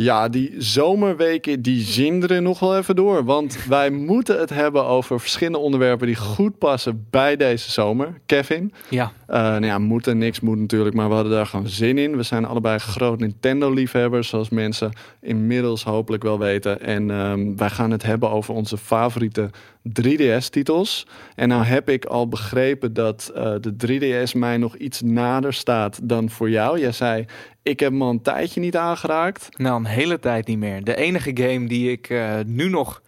Ja, die zomerweken die zinderen nog wel even door. Want wij moeten het hebben over verschillende onderwerpen die goed passen bij deze zomer. Kevin, Ja. uh, nou ja, moeten niks moet natuurlijk, maar we hadden daar gewoon zin in. We zijn allebei groot Nintendo-liefhebbers, zoals mensen inmiddels hopelijk wel weten. En um, wij gaan het hebben over onze favoriete 3DS-titels. En nou heb ik al begrepen dat uh, de 3DS mij nog iets nader staat dan voor jou. Jij zei, ik heb hem al een tijdje niet aangeraakt. Nou, een hele tijd niet meer. De enige game die ik uh, nu nog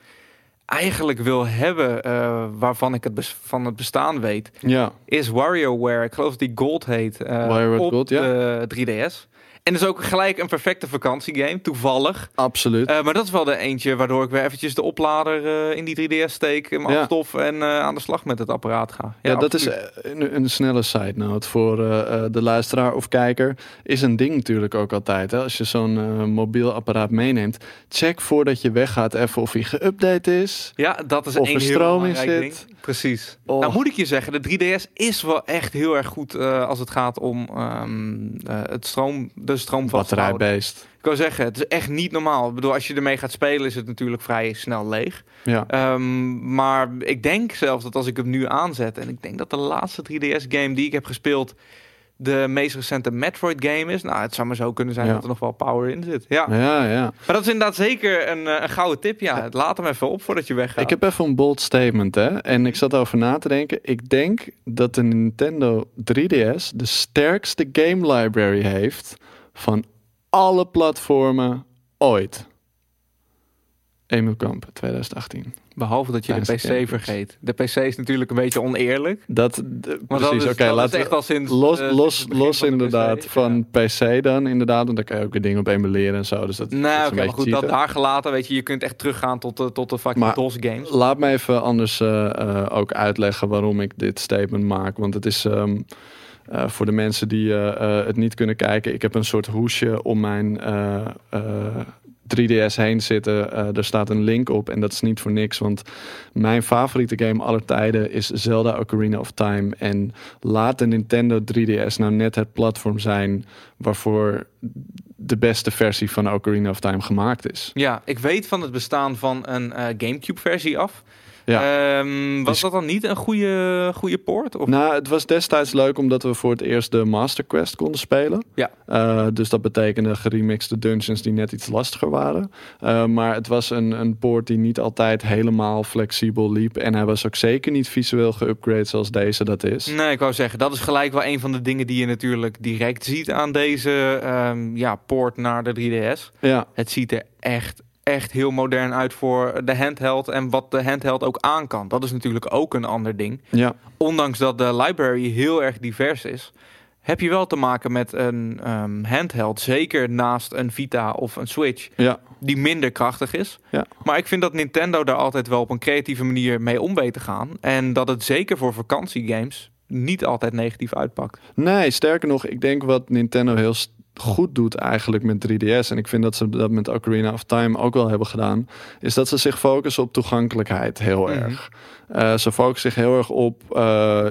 eigenlijk wil hebben, uh, waarvan ik het van het bestaan weet, ja. is WarioWare. Ik geloof dat die Gold heet. Uh, op Gold, ja. de 3DS. En dus ook gelijk een perfecte vakantiegame, toevallig. Absoluut. Uh, maar dat is wel de eentje waardoor ik weer eventjes de oplader uh, in die 3DS steek, hem Ja. afstof en uh, aan de slag met het apparaat ga. Ja, dat is een, een snelle side note voor de luisteraar of kijker. Is een ding natuurlijk ook altijd. Hè? Als je zo'n mobiel apparaat meeneemt, check voordat je weggaat even of hij geüpdate is. Ja, dat is Of een er heel stroom in belangrijk zit. Ding. Precies. Oh. Nou moet ik je zeggen, de 3DS is wel echt heel erg goed als het gaat om um, het stroom, de stroom vast. Batterijbeest. Ik wil zeggen, het is echt niet normaal. Ik bedoel, als je ermee gaat spelen, is het natuurlijk vrij snel leeg. Ja. Um, maar ik denk zelfs dat als ik hem nu aanzet, en ik denk dat de laatste 3DS-game die ik heb gespeeld, de meest recente Metroid game is. Nou, het zou maar zo kunnen zijn Ja. dat er nog wel power in zit. Ja. ja, ja. Maar dat is inderdaad zeker een, eh, een gouden tip. Ja, laat hem even op voordat je weggaat. Ik heb even een bold statement, hè. En ik zat over na te denken. Ik denk dat de Nintendo 3DS de sterkste game library heeft van alle platformen ooit. Emil Kamp, 2018. Behalve dat je de Tijdens de PC vergeet. De PC is natuurlijk een beetje oneerlijk. Dat, precies, dat is, oké, dat laten is we- echt al sinds... Los, eh, los, los van inderdaad PC. van PC dan, inderdaad. Want daar kan je ook weer dingen op emuleren en zo. Dus dat, dat is Nou, een oké, maar goed, dat daar gelaten, weet je, je kunt echt teruggaan tot de, tot de fucking Maar- DOS games. Laat me even anders eh, eh, ook uitleggen waarom ik dit statement maak. Want het is ehm, eh, voor de mensen die eh, eh, het niet kunnen kijken. Ik heb een soort hoesje om mijn eh, eh, 3DS heen zitten. Er staat een link op en dat is niet voor niks. Want mijn favoriete game aller tijden is Zelda Ocarina of Time. En laat de Nintendo 3DS nou net het platform zijn waarvoor de beste versie van Ocarina of Time gemaakt is. Ja, ik weet van het bestaan van een Gamecube-versie af. Ja. Ehm, was Dus- dat dan niet een goede, goede poort? Of? Nou, het was destijds leuk omdat we voor het eerst de Master Quest konden spelen. Ja. Eh, dus dat betekende geremixte dungeons die net iets lastiger waren. Eh, maar het was een, een poort die niet altijd helemaal flexibel liep. En hij was ook zeker niet visueel geüpgrade zoals deze dat is. Nee, ik wou zeggen, dat is gelijk wel een van de dingen die je natuurlijk direct ziet aan deze ehm, ja, poort naar de 3DS. Ja, Het ziet er echt, echt heel modern uit voor de handheld en wat de handheld ook aan kan. Dat is natuurlijk ook een ander ding. ja, Ondanks dat de library heel erg divers is, heb je wel te maken met een ehm, handheld, zeker naast een Vita of een Switch, ja. die minder krachtig is. Ja. Maar ik vind dat Nintendo daar altijd wel op een creatieve manier mee om weet te gaan. En dat het zeker voor vakantiegames niet altijd negatief uitpakt. Nee, sterker nog, ik denk wat Nintendo heel st- goed doet eigenlijk met 3DS. En ik vind dat ze dat met Ocarina of Time ook wel hebben gedaan. Is dat ze zich focussen op toegankelijkheid heel Mhm. erg. Eh, ze focussen zich heel erg op eh,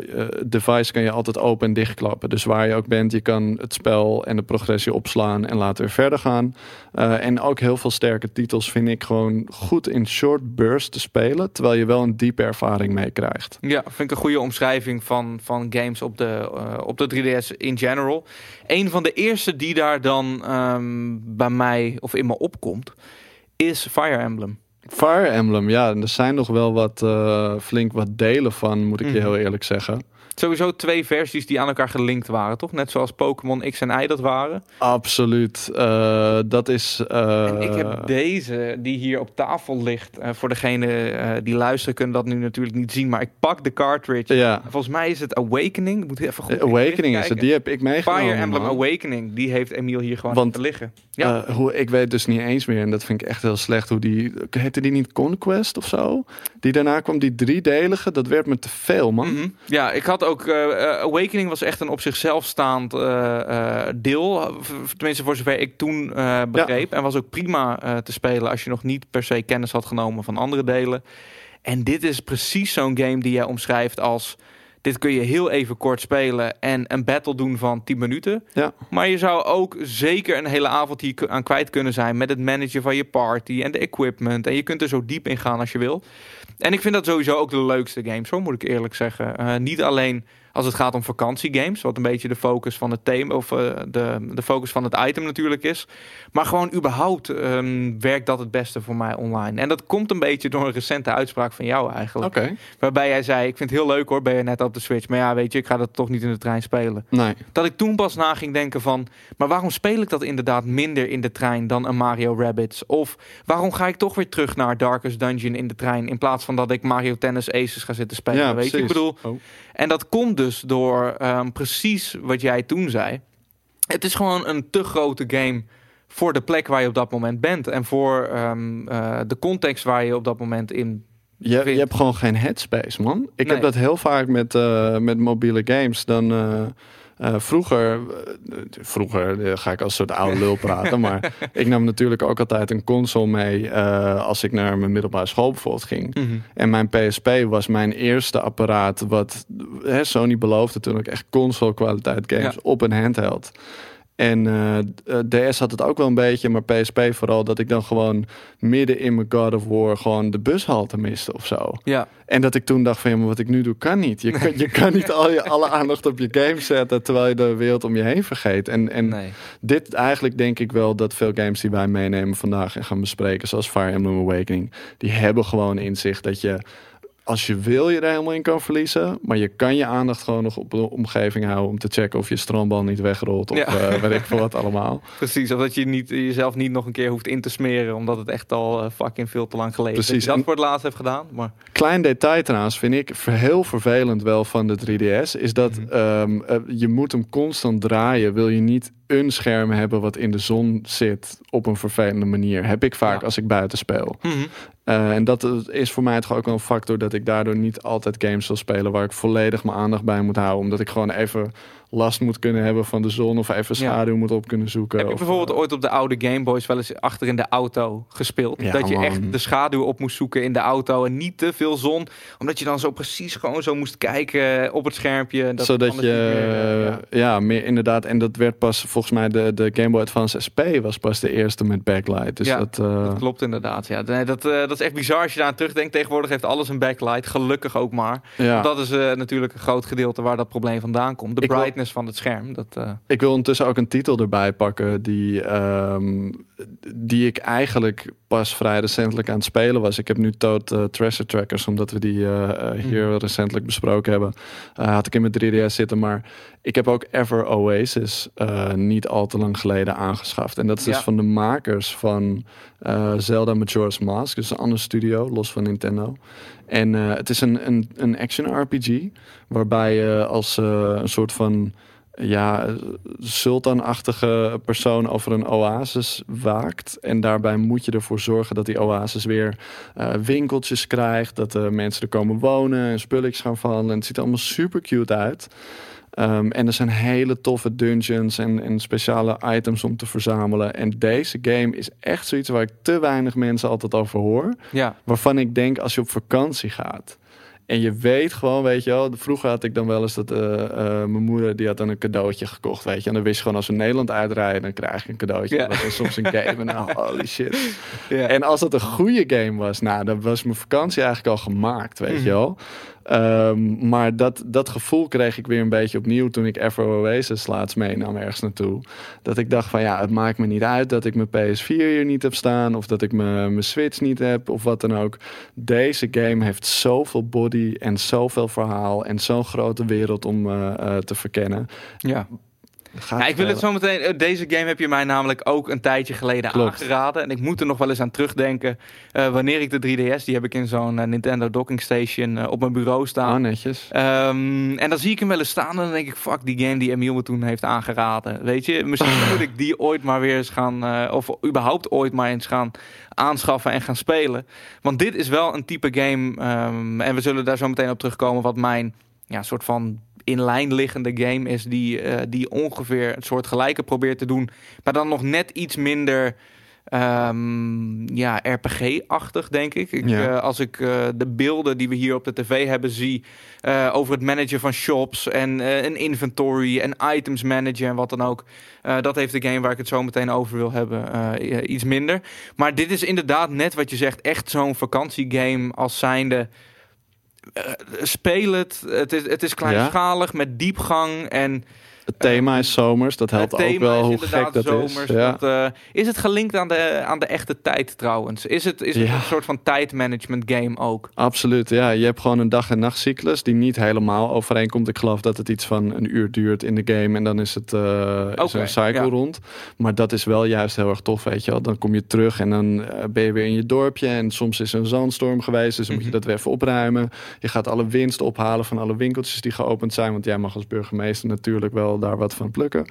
device kan je altijd open en dichtklappen. Dus waar je ook bent, je kan het spel en de progressie opslaan en laten weer verder gaan. En ook heel veel sterke titels vind ik gewoon goed in short bursts te spelen. Terwijl je wel een diepe ervaring mee krijgt. Ja, vind ik een goede omschrijving van, van games op de, op de 3DS in general. Een van de eerste die daar dan ehm, bij mij of in me opkomt, is Fire Emblem. Fire Emblem, ja, en er zijn nog wel wat eh, flink wat delen van, moet ik je Mhm. heel eerlijk zeggen. Sowieso twee versies die aan elkaar gelinkt waren, toch? Net zoals Pokémon X en Y dat waren. Absoluut. Eh, dat is. eh, En ik heb deze die hier op tafel ligt. eh, voor degene eh, die luisteren kunnen dat nu natuurlijk niet zien. Maar ik pak de cartridge. Ja, Volgens mij is het Awakening. Moet even goed Awakening is het. Die heb ik meegenomen. Fire Emblem man. Awakening. Die heeft Emiel hier gewoon Want- te liggen. Ja. Eh, hoe, ik weet dus niet eens meer, en dat vind ik echt heel slecht, hoe die, heette die niet Conquest of zo? Die daarna kwam, die driedelige, dat werd me te veel, man. Mhm. Ja, ik had ook. Eh, eh, Awakening was echt een op zichzelf staand eh, deel. Tenminste, voor zover ik toen begreep. En was ook prima te spelen als je nog niet per se kennis had genomen van andere delen. En dit is precies zo'n game die jij omschrijft als Dit kun je heel even kort spelen en een battle doen van 10 minuten. Ja. Maar je zou ook zeker een hele avond hier aan kwijt kunnen zijn met het managen van je party en de equipment. En je kunt er zo diep in gaan als je wil. En ik vind dat sowieso ook de leukste games, zo moet ik eerlijk zeggen. Uh, niet alleen als het gaat om vakantiegames, wat een beetje de focus van het thema of uh, de, de focus van het item natuurlijk is. Maar gewoon überhaupt um, werkt dat het beste voor mij online. En dat komt een beetje door een recente uitspraak van jou eigenlijk. Oké. Waarbij jij zei, ik vind het heel leuk hoor, ben je net op de Switch. Maar ja, weet je, ik ga dat toch niet in de trein spelen. Nee. Dat ik toen pas na ging denken van, maar waarom speel ik dat inderdaad minder in de trein dan een Mario Rabbids? Of waarom ga ik toch weer terug naar Darkest Dungeon in de trein in plaats van dat ik Mario Tennis Aces ga zitten spelen? Ja, weet je, ik bedoel. Oh. En dat komt dus door um, precies wat jij toen zei. Het is gewoon een te grote game voor de plek waar je op dat moment bent. En voor um, uh, de context waar je op dat moment in je, je hebt gewoon geen headspace, man. Ik nee. heb dat heel vaak met, uh, met mobiele games. Dan... Uh, uh, vroeger, vroeger ga ik als soort oude lul praten, maar ik nam natuurlijk ook altijd een console mee uh, als ik naar mijn middelbare school bijvoorbeeld ging. Mhm. Mm -hmm. En mijn PSP was mijn eerste apparaat wat hè, Sony beloofde toen ik echt console kwaliteit games ja. op een handheld. En uh, DS had het ook wel een beetje, maar PSP vooral dat ik dan gewoon midden in mijn God of War gewoon de bushalte miste of zo. Ja. En dat ik toen dacht van ja, maar wat ik nu doe kan niet. Je, kan, je kan niet al je, alle aandacht op je game zetten terwijl je de wereld om je heen vergeet. En, en nee. dit eigenlijk denk ik wel dat veel games die wij meenemen vandaag en gaan bespreken, zoals Fire Emblem Awakening, die hebben gewoon inzicht dat je als je wil je er helemaal in kan verliezen. Maar je kan je aandacht gewoon nog op de omgeving houden. Om te checken of je strandbal niet wegrolt. Of Ja. uh, weet ik veel wat allemaal. Precies, of dat je niet, jezelf niet nog een keer hoeft in te smeren. Omdat het echt al uh, fucking veel te lang geleden is. Precies. Dat dat voor het laatst heeft gedaan. Maar Klein detail trouwens vind ik heel vervelend wel van de 3DS. Is dat Mhm. ehm, eh, je moet hem constant draaien. Wil je niet een scherm hebben wat in de zon zit op een vervelende manier. Heb ik vaak Ja. als ik buiten speel. Mhm. Uh, en dat is voor mij toch ook een factor dat ik daardoor niet altijd games wil spelen waar ik volledig mijn aandacht bij moet houden. Omdat ik gewoon even last moet kunnen hebben van de zon of even Ja. schaduw moet op kunnen zoeken. Heb je of, bijvoorbeeld uh, ooit op de oude Game Boys wel eens achter in de auto gespeeld? Ja, dat je man. echt de schaduw op moest zoeken in de auto en niet te veel zon. Omdat je dan zo precies gewoon zo moest kijken op het schermpje. Dat zodat je, meer, eh, ja. ja. meer inderdaad, en dat werd pas volgens mij de, de Game Boy Advance SP was pas de eerste met backlight. Dus Ja, dat, uh, Dat klopt inderdaad. Ja. Nee, dat, eh, dat is echt bizar als je daar aan terugdenkt. Tegenwoordig heeft alles een backlight. Gelukkig ook maar. ja. Dat is eh, natuurlijk een groot gedeelte waar dat probleem vandaan komt. De Ik wil- brightness van het scherm. Dat, eh, Ik wil ondertussen ook een titel erbij pakken die, ehm, die ik eigenlijk pas vrij recentelijk aan het spelen was. Ik heb nu Toad uh, Treasure Trackers, omdat we die uh, uh, hier Mhm. recentelijk besproken hebben. Uh, had ik in mijn 3DS zitten, maar ik heb ook Ever Oasis niet al te lang geleden aangeschaft. En dat is dus van de makers van Zelda Majora's Mask, dus een andere studio, los van Nintendo. En het is een, een, een action RPG, waarbij je als een soort van ja, sultanachtige persoon over een oasis waakt. En daarbij moet je ervoor zorgen dat die oasis weer uh, winkeltjes krijgt. Dat de mensen er komen wonen en spulletjes gaan vallen. En het ziet er allemaal super cute uit. Um, en er zijn hele toffe dungeons en, en, speciale items om te verzamelen. En deze game is echt zoiets waar ik te weinig mensen altijd over hoor. ja. Waarvan ik denk als je op vakantie gaat. En je weet gewoon, weet je wel, vroeger had ik dan wel eens dat uh, uh, mijn moeder die had dan een cadeautje gekocht, weet je. En dan wist je gewoon als we Nederland uitrijden, dan krijg ik een cadeautje. Ja. Dat was soms een game. En nou, holy shit. Ja. En als het een goede game was, nou, dan was mijn vakantie eigenlijk al gemaakt, weet Mhm. je wel. Um, maar dat, dat gevoel kreeg ik weer een beetje opnieuw toen ik Ever Oasis laatst meenam ergens naartoe. Dat ik dacht van ja, het maakt me niet uit dat ik mijn PS4 hier niet heb staan. Of dat ik mijn, mijn Switch niet heb of wat dan ook. Deze game heeft zoveel body en zoveel verhaal en zo'n grote wereld om uh, uh, te verkennen. ja. Ja, ik wil het zo meteen. eh, Deze game heb je mij namelijk ook een tijdje geleden Klopt. aangeraden. En ik moet er nog wel eens aan terugdenken. Uh, wanneer ik de 3DS, die heb ik in zo'n uh, Nintendo docking station uh, op mijn bureau staan. Oh, netjes. Um, en dan zie ik hem wel eens staan en dan denk ik, fuck, die game die Emiel me toen heeft aangeraden. Weet je, misschien moet ik die ooit maar weer eens gaan, of überhaupt ooit maar eens gaan aanschaffen en gaan spelen. Want dit is wel een type game, um, en we zullen daar zo meteen op terugkomen, wat mijn ja, soort van in lijn liggende game is die, uh, die ongeveer het soort gelijke probeert te doen, maar dan nog net iets minder ehm, ja, RPG-achtig, denk ik. ik Ja. eh, als ik eh, de beelden die we hier op de tv hebben zie... eh, over het managen van shops en eh, een inventory en items managen en wat dan ook. eh, dat heeft de game waar ik het zo meteen over wil hebben eh, iets minder. Maar dit is inderdaad net wat je zegt, echt zo'n vakantiegame als zijnde... eh, speel het. Het is, het is kleinschalig met diepgang en Het thema is zomers, dat helpt ook wel is hoe gek dat zomers. is. Ja. Dat, eh, is het gelinkt aan de, aan de echte tijd trouwens? Is het, is het Ja. een soort van tijdmanagement game ook? Absoluut, ja. Je hebt gewoon een dag- en nachtcyclus die niet helemaal overeenkomt. Ik geloof dat het iets van een uur duurt in de game en dan is het is Oké, een cycle ja. rond. Maar dat is wel juist heel erg tof, weet je wel. Dan kom je terug en dan eh, ben je weer in je dorpje en soms is er een zandstorm geweest, dus dan moet je Mhm. dat weer even opruimen. Je gaat alle winst ophalen van alle winkeltjes die geopend zijn, want jij mag als burgemeester natuurlijk wel daar wat van plukken.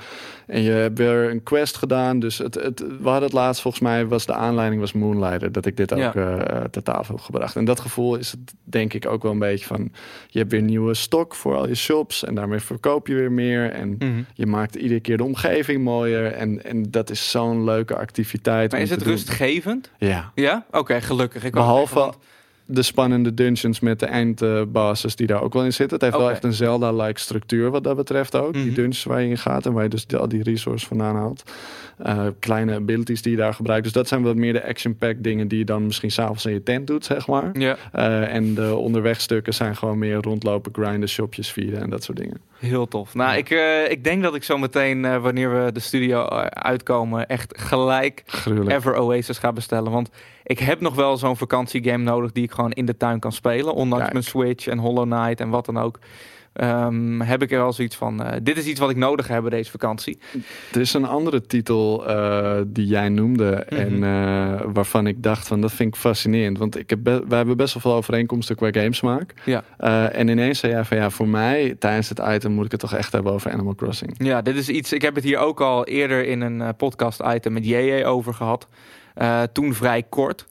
En je hebt weer een quest gedaan, dus het, het, we hadden het laatst volgens mij was de aanleiding was Moonlighter, dat ik dit ook Ja. eh, ter tafel heb gebracht. En dat gevoel is het denk ik ook wel een beetje van, je hebt weer nieuwe stok voor al je shops en daarmee verkoop je weer meer en Mhm. je maakt iedere keer de omgeving mooier en, en dat is zo'n leuke activiteit. Maar is het doen. rustgevend? Ja. Ja? Oké, gelukkig. Ik Behalve want- de spannende dungeons met de eindbosses die daar ook wel in zitten. Het heeft wel echt een Zelda-like structuur wat dat betreft ook. Mhm. Die dungeons waar je in gaat en waar je dus al die resources vandaan haalt. Eh, kleine abilities die je daar gebruikt. Dus dat zijn wat meer de action-pack dingen die je dan misschien s'avonds in je tent doet, zeg maar. Ja, Eh, en de onderwegstukken zijn gewoon meer rondlopen, grinden, shopjes vieren en dat soort dingen. heel tof. Nou, Ja. ik, eh, ik denk dat ik zo meteen, wanneer we de studio uitkomen, echt gelijk Gruwelijk. Ever Oasis ga bestellen. Want ik heb nog wel zo'n vakantiegame nodig die ik gewoon in de tuin kan spelen. Ondanks Kijk. mijn Switch en Hollow Knight en wat dan ook. Ehm, heb ik er al zoiets van, eh, dit is iets wat ik nodig heb deze vakantie. Er is een andere titel eh, die jij noemde Mhm. en eh, waarvan ik dacht van dat vind ik fascinerend. Want ik heb wij hebben best wel veel overeenkomsten qua gamesmaak. Ja. En ineens zei jij van ja, voor mij tijdens het item moet ik het toch echt hebben over Animal Crossing. Ja, dit is iets. Ik heb het hier ook al eerder in een eh, podcast-item met JJ over gehad. Eh, toen vrij kort.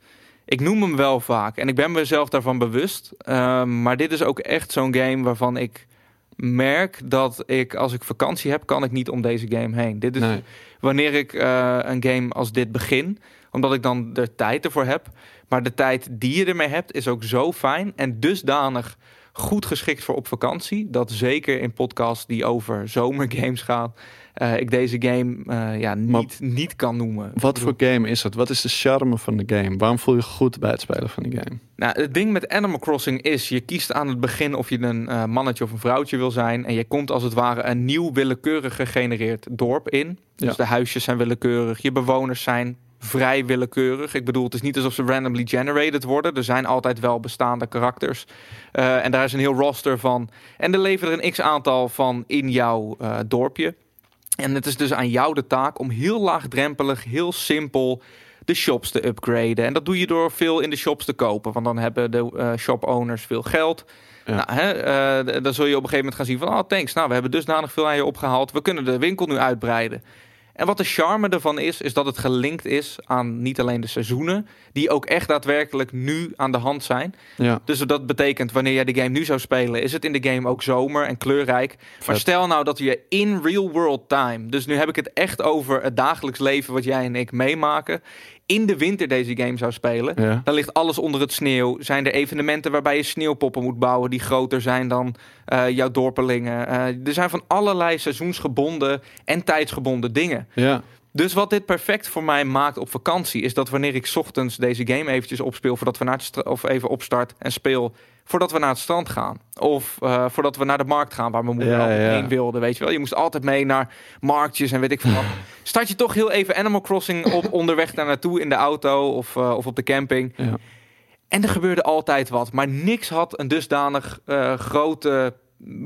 Ik noem hem wel vaak en ik ben mezelf daarvan bewust. Ehm, maar dit is ook echt zo'n game waarvan ik merk dat ik, als ik vakantie heb, kan ik niet om deze game heen. Dit is Nee. wanneer ik eh, een game als dit begin, omdat ik dan de tijd ervoor heb. Maar de tijd die je ermee hebt is ook zo fijn en dusdanig goed geschikt voor op vakantie. Dat zeker in podcasts die over zomergames gaan, eh, ik deze game eh, ja, Maar- niet, niet kan noemen. Wat voor game is het? Wat is de charme van de game? Waarom voel je je goed bij het spelen van die game? Nou, het ding met Animal Crossing is, je kiest aan het begin of je een eh, mannetje of een vrouwtje wil zijn. En je komt als het ware een nieuw willekeurig gegenereerd dorp in. Dus Ja. de huisjes zijn willekeurig, je bewoners zijn vrij willekeurig. Ik bedoel, het is niet alsof ze randomly generated worden. Er zijn altijd wel bestaande karakters. En daar is een heel roster van. En er leven er een x-aantal van in jouw dorpje. En het is dus aan jou de taak om heel laagdrempelig, heel simpel de shops te upgraden. En dat doe je door veel in de shops te kopen. Want dan hebben de eh, shop owners veel geld. Ja. Nou, hè, eh, dan zul je op een gegeven moment gaan zien van... oh, thanks, nou, we hebben dusdanig veel aan je opgehaald. We kunnen de winkel nu uitbreiden. En wat de charme ervan is, is dat het gelinkt is aan niet alleen de seizoenen... die ook echt daadwerkelijk nu aan de hand zijn. Ja, Dus dat betekent, wanneer jij de game nu zou spelen... is het in de game ook zomer en kleurrijk. Maar stel nou dat je in real world time... dus nu heb ik het echt over het dagelijks leven... wat jij en ik meemaken... in de winter deze game zou spelen... ja. dan ligt alles onder het sneeuw. Zijn er evenementen waarbij je sneeuwpoppen moet bouwen... die groter zijn dan eh, jouw dorpelingen. Eh, er zijn van allerlei seizoensgebonden en tijdsgebonden dingen. ja. Dus wat dit perfect voor mij maakt op vakantie... is dat wanneer ik 's ochtends deze game eventjes opspeel... voordat we naar het of even opstart en speel... voordat we naar het strand gaan. Of eh, voordat we naar de markt gaan... waar mijn moeder Ja, altijd ja. heen wilde, weet je wel. Je moest altijd mee naar marktjes en weet ik veel wat. Start je toch heel even Animal Crossing op onderweg daar naartoe... in de auto of, eh, of op de camping... ja. En er gebeurde altijd wat. Maar niks had een dusdanig eh, grote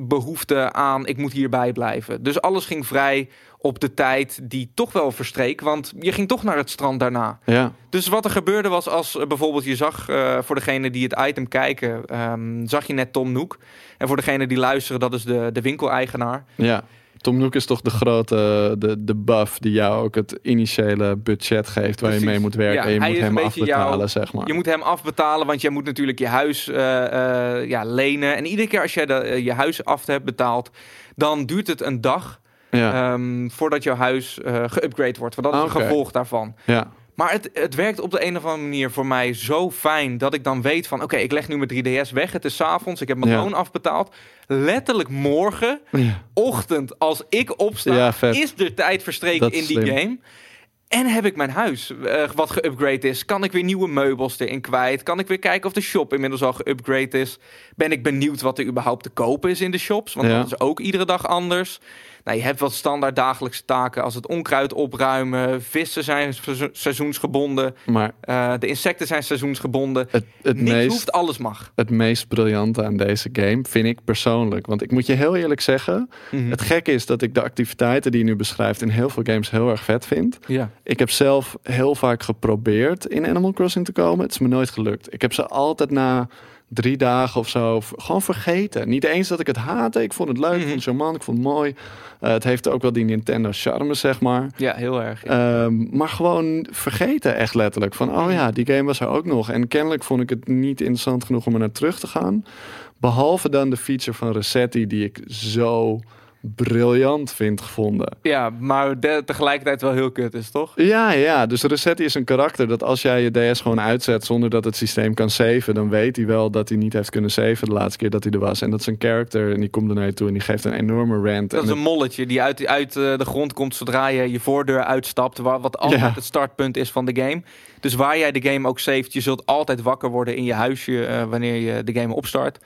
behoefte aan... ik moet hierbij blijven. Dus alles ging vrij op de tijd die toch wel verstreek. Want je ging toch naar het strand daarna. ja. Dus wat er gebeurde was als eh, bijvoorbeeld je zag... eh, voor degene die het item kijken... ehm, zag je net Tom Nook. En voor degene die luisteren, dat is de, de winkeleigenaar. Ja. Tom Nook is toch de grote, de, de buff die jou ook het initiële budget geeft waar Precies. je mee moet werken. Ja, en je moet hem afbetalen, zeg maar. Je moet hem afbetalen, want jij moet natuurlijk je huis eh, eh, ja, lenen. En iedere keer als jij de, eh, je huis af hebt betaald... dan duurt het een dag ja. Ehm, voordat jouw huis eh geüpgrade wordt. Want dat is een gevolg daarvan. ja. Maar het, het werkt op de een of andere manier voor mij zo fijn dat ik dan weet van oké, ik leg nu mijn 3DS weg. Het is avonds, ik heb mijn Ja. loon afbetaald. Letterlijk morgen, Ja. ochtend, als ik opsta, Ja, is er tijd verstreken in die game. En heb ik mijn huis eh, wat geüpgrade is? Kan ik weer nieuwe meubels erin kwijt? Kan ik weer kijken of de shop inmiddels al geüpgrade is? Ben ik benieuwd wat er überhaupt te kopen is in de shops? Want dat is ook iedere dag anders. Nou, je hebt wat standaard dagelijkse taken als het onkruid opruimen. Vissen zijn seizo- seizoensgebonden. Maar eh, de insecten zijn seizoensgebonden. het, het, Niks meest, hoeft, alles mag. het meest briljante aan deze game vind ik persoonlijk. Want ik moet je heel eerlijk zeggen, Mhm. het gekke is dat ik de activiteiten die je nu beschrijft in heel veel games heel erg vet vind. Ja. Ik heb zelf heel vaak geprobeerd in Animal Crossing te komen. Het is me nooit gelukt. Ik heb ze altijd na drie dagen of zo gewoon vergeten. Niet eens dat ik het haatte. Ik vond het leuk, ik Mhm. vond het charmant, ik vond het mooi. Eh, het heeft ook wel die Nintendo charme, zeg maar. ja, heel erg. ja. Ehm, maar gewoon vergeten, echt letterlijk. Van, oh ja, die game was er ook nog. En kennelijk vond ik het niet interessant genoeg om er naar terug te gaan. Behalve dan de feature van Resetti, die ik zo briljant vind gevonden. Ja, maar de- tegelijkertijd wel heel kut is, toch? Ja, ja. Dus Resetti is een karakter dat als jij je DS gewoon uitzet zonder dat het systeem kan saven, dan weet hij wel dat hij niet heeft kunnen saven de laatste keer dat hij er was. En dat is een character en die komt er naar je toe en die geeft een enorme rant. Dat En is een molletje die uit, uit eh, de grond komt zodra je je voordeur uitstapt. Wat altijd Ja. het startpunt is van de game. Dus waar jij de game ook saved, je zult altijd wakker worden in je huisje eh, wanneer je de game opstart.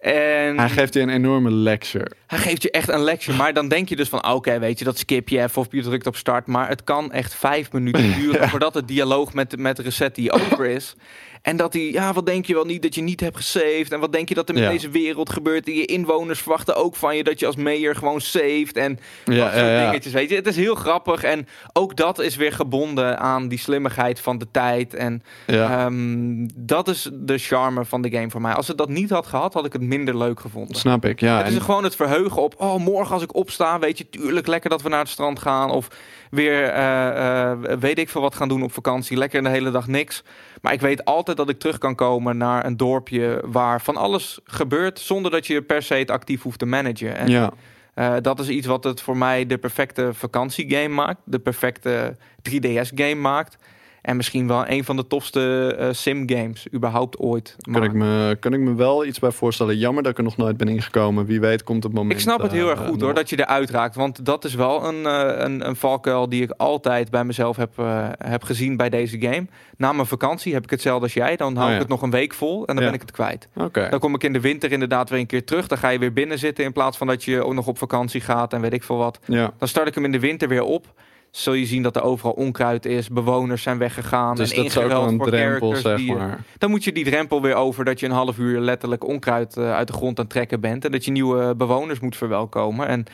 En hij geeft je een enorme lecture. hij geeft je echt een lecture. Maar dan denk je dus van, oké, weet je, dat skip je even of je drukt op start. Maar het kan echt vijf minuten duren voordat het dialoog met, met Resetti over is. En dat hij, ja, wat denk je wel niet dat je niet hebt gesaved? En wat denk je dat er met Ja. deze wereld gebeurt? En je inwoners verwachten ook van je dat je als mayor gewoon saved. En Ja, dat soort ja, dingetjes, weet je. Het is heel grappig. En ook dat is weer gebonden aan die slimmigheid van de tijd. En ehm, dat is de charme van de game voor mij. Als het dat niet had gehad, had ik het minder leuk gevonden. Snap ik, ja. Het is En- gewoon het verheugen op, oh, morgen als ik opsta, weet je, tuurlijk lekker dat we naar het strand gaan. Of weer, eh, eh, weet ik veel wat gaan doen op vakantie. Lekker de hele dag niks. Maar ik weet altijd dat ik terug kan komen naar een dorpje waar van alles gebeurt. Zonder dat je per se het actief hoeft te managen. En ja. eh, dat is iets wat het voor mij de perfecte vakantiegame maakt. De perfecte 3DS-game maakt. En misschien wel een van de tofste eh, sim-games überhaupt ooit. Kan ik, me, kan ik me wel iets bij voorstellen. Jammer dat ik er nog nooit ben ingekomen. Wie weet komt het moment. Ik snap het heel eh, erg goed nog. hoor, dat je eruit raakt. Want dat is wel een, eh, een, een valkuil die ik altijd bij mezelf heb, eh, heb gezien bij deze game. Na mijn vakantie heb ik hetzelfde als jij. Dan hou Oh, ik het nog een week vol en dan Ja. ben ik het kwijt. Dan kom ik in de winter inderdaad weer een keer terug. Dan ga je weer binnen zitten in plaats van dat je ook nog op vakantie gaat en weet ik veel wat. Ja. Dan start ik hem in de winter weer op. Zul je zien dat er overal onkruid is, bewoners zijn weggegaan. Dus en dat is ook een voor drempel, zeg die je- maar. dan moet je die drempel weer over dat je een half uur letterlijk onkruid eh, uit de grond aan het trekken bent. En dat je nieuwe bewoners moet verwelkomen. En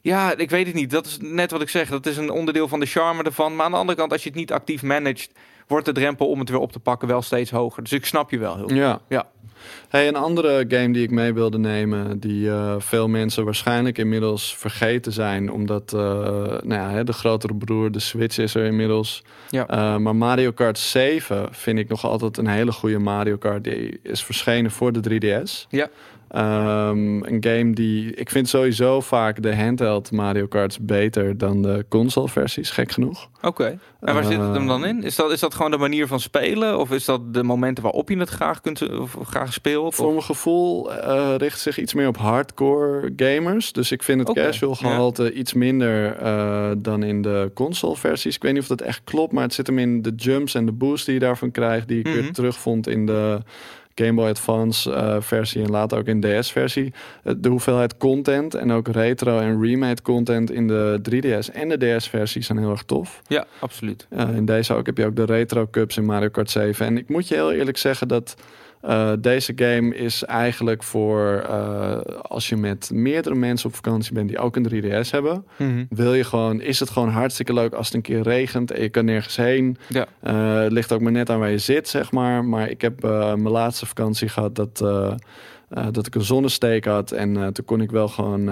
ja, ik weet het niet. Dat is net wat ik zeg. Dat is een onderdeel van de charme ervan. Maar aan de andere kant, als je het niet actief managt, wordt de drempel om het weer op te pakken wel steeds hoger. Dus ik snap je wel heel goed. Ja. Ja. Hey, een andere game die ik mee wilde nemen, die eh, veel mensen waarschijnlijk inmiddels vergeten zijn, omdat eh, nou ja, hè, de grotere broer, de Switch is er inmiddels. Ja. Eh, maar Mario Kart 7 vind ik nog altijd een hele goede Mario Kart. Die is verschenen voor de 3DS. Ja. Ehm, een game die ik vind sowieso vaak de handheld Mario Karts beter dan de console versies, gek genoeg. Oké. En waar zit het hem dan in? Is dat, is dat gewoon de manier van spelen? Of is dat de momenten waarop je het graag kunt of graag speelt? Voor Of- mijn gevoel eh, richt zich iets meer op hardcore gamers. Dus ik vind het casual ja. gehalte iets minder eh, dan in de console versies. Ik weet niet of dat echt klopt, maar het zit hem in de jumps en de boost die je daarvan krijgt. Die ik Mhm. weer terugvond in de Game Boy Advance eh, versie en later ook in DS versie. Eh, de hoeveelheid content en ook retro en remade content in de 3DS en de DS versie zijn heel erg tof. Ja, absoluut. In deze ook heb je ook de Retro Cups in Mario Kart 7. En ik moet je heel eerlijk zeggen dat uh, deze game is eigenlijk voor uh, als je met meerdere mensen op vakantie bent die ook een 3DS hebben. Mhm. Wil je gewoon, is het gewoon hartstikke leuk als het een keer regent en je kan nergens heen. Ja. Uh, het ligt ook maar net aan waar je zit, zeg maar. Maar ik heb mijn laatste vakantie gehad dat eh, dat ik een zonnesteek had. En eh, toen kon ik wel gewoon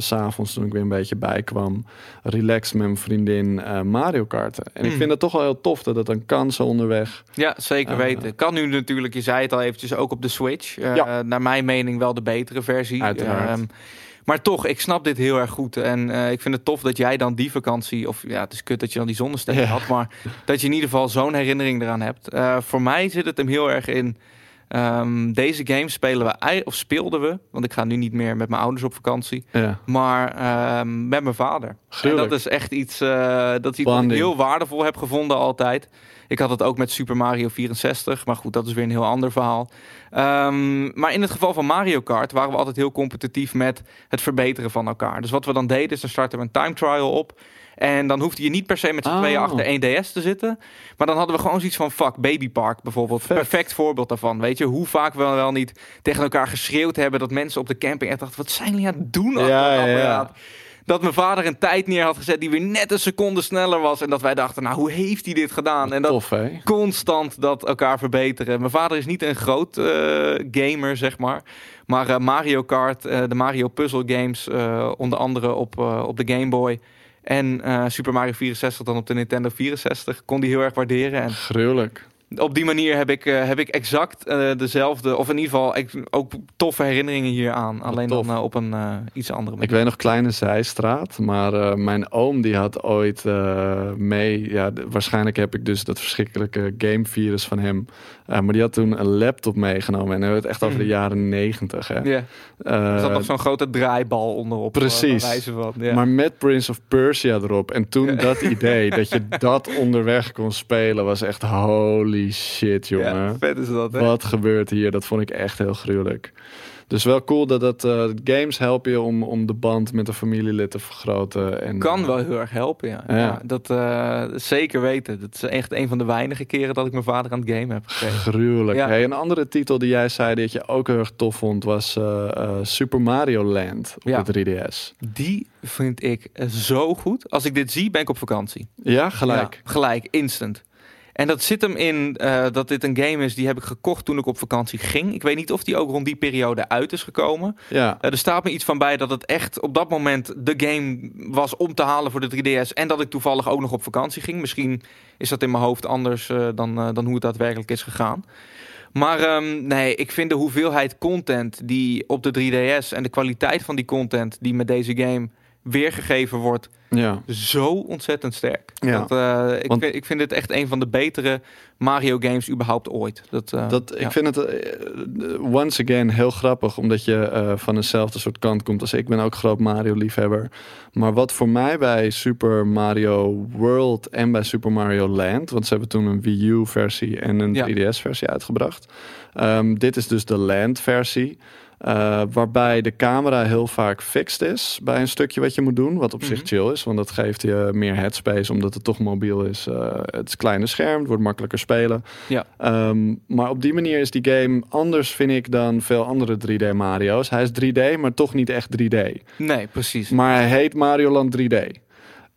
s s'avonds, toen ik weer een beetje bijkwam, relaxed met mijn vriendin Mario karten. En ik Mm. vind het toch wel heel tof dat het dan kan zo onderweg. Ja, zeker weten. Kan nu natuurlijk, je zei het al eventjes, ook op de Switch. Ja. Naar mijn mening wel de betere versie. Uiteraard. Ehm, maar toch, ik snap dit heel erg goed. En ik vind het tof dat jij dan die vakantie... Of ja, het is kut dat je dan die zonnesteek Ja. had. Maar dat je in ieder geval zo'n herinnering eraan hebt. Voor mij zit het hem heel erg in... ehm, deze game spelen we, of speelden we... Want ik ga nu niet meer met mijn ouders op vakantie. Ja, Maar ehm, met mijn vader. En dat is echt iets, eh, dat is iets wat ik heel waardevol heb gevonden altijd. Ik had het ook met Super Mario 64, maar goed, dat is weer een heel ander verhaal. Ehm, maar in het geval van Mario Kart waren we altijd heel competitief met het verbeteren van elkaar. Dus wat we dan deden, is dan starten we een time trial op. En dan hoefde je niet per se met z'n Oh. tweeën achter 1 DS te zitten. Maar dan hadden we gewoon zoiets van fuck, Baby Park bijvoorbeeld. Perfect voorbeeld daarvan. Weet je, hoe vaak we wel niet tegen elkaar geschreeuwd hebben... dat mensen op de camping echt dachten, wat zijn jullie aan het doen? Ja? Dat mijn vader een tijd neer had gezet die weer net een seconde sneller was. En dat wij dachten, nou, hoe heeft hij dit gedaan? En dat Tof, constant dat elkaar verbeteren. Mijn vader is niet een groot eh, gamer, zeg maar. Maar eh, Mario Kart, eh, de Mario Puzzle games, onder andere op, op de Game Boy. En eh, Super Mario 64 dan op de Nintendo 64. Kon die heel erg waarderen. En Gruwelijk. Op die manier heb ik, eh, heb ik exact eh, dezelfde, of in ieder geval ik, ook toffe herinneringen hier aan. Alleen tof. dan eh, op een iets andere Ik manier. weet nog Kleine Zijstraat, maar mijn oom die had ooit mee, ja, waarschijnlijk heb ik dus dat verschrikkelijke gamevirus van hem, maar die had toen een laptop meegenomen en dan hebben we het echt over de Mm. jaren negentig. Ja, er zat nog zo'n grote draaibal onderop. precies. van, ja. Maar met Prince of Persia erop. En toen Ja. dat idee dat je dat onderweg kon spelen, was echt holy shit, jongen. ja, vet is dat, hè? Wat gebeurt hier? Dat vond ik echt heel gruwelijk. Dus wel cool dat dat eh, games helpen je om, om de band met een familielid te vergroten. En, Kan eh, wel heel erg helpen, ja. Ja. ja. dat eh, zeker weten. Dat is echt een van de weinige keren dat ik mijn vader aan het game heb gekregen. Gruwelijk. Ja. Hey, een andere titel die jij zei dat je ook heel erg tof vond was Super Mario Land op de 3DS. Die vind ik zo goed. Als ik dit zie, ben ik op vakantie. Ja, gelijk. Gelijk, instant. En dat zit hem in eh, dat dit een game is die heb ik gekocht toen ik op vakantie ging. Ik weet niet of die ook rond die periode uit is gekomen. Ja, Eh, er staat me iets van bij dat het echt op dat moment de game was om te halen voor de 3DS. En dat ik toevallig ook nog op vakantie ging. Misschien is dat in mijn hoofd anders eh, dan, dan hoe het daadwerkelijk is gegaan. Maar ehm, nee, ik vind de hoeveelheid content die op de 3DS en de kwaliteit van die content die met deze game weergegeven wordt, ja. zo ontzettend sterk. Ja. Dat, eh, ik, Want- vind, ik vind dit echt een van de betere Mario games überhaupt ooit. Dat, eh, Dat, ja. Ik vind het eh, once again heel grappig, omdat je van dezelfde soort kant komt als ik. ben ook groot Mario-liefhebber. Maar wat voor mij bij Super Mario World en bij Super Mario Land, want ze hebben toen een Wii U-versie en een Ja. 3DS-versie uitgebracht. Ehm, dit is dus de Land-versie. Eh, waarbij de camera heel vaak fixed is bij een stukje wat je moet doen. Wat op zich Mhm. chill is, want dat geeft je meer headspace omdat het toch mobiel is. Eh, het is kleine scherm, het wordt makkelijker spelen. Ja. Ehm, maar op die manier is die game anders, vind ik, dan veel andere 3D Mario's. Hij is 3D, maar toch niet echt 3D. Nee, precies. Maar hij heet Mario Land 3D.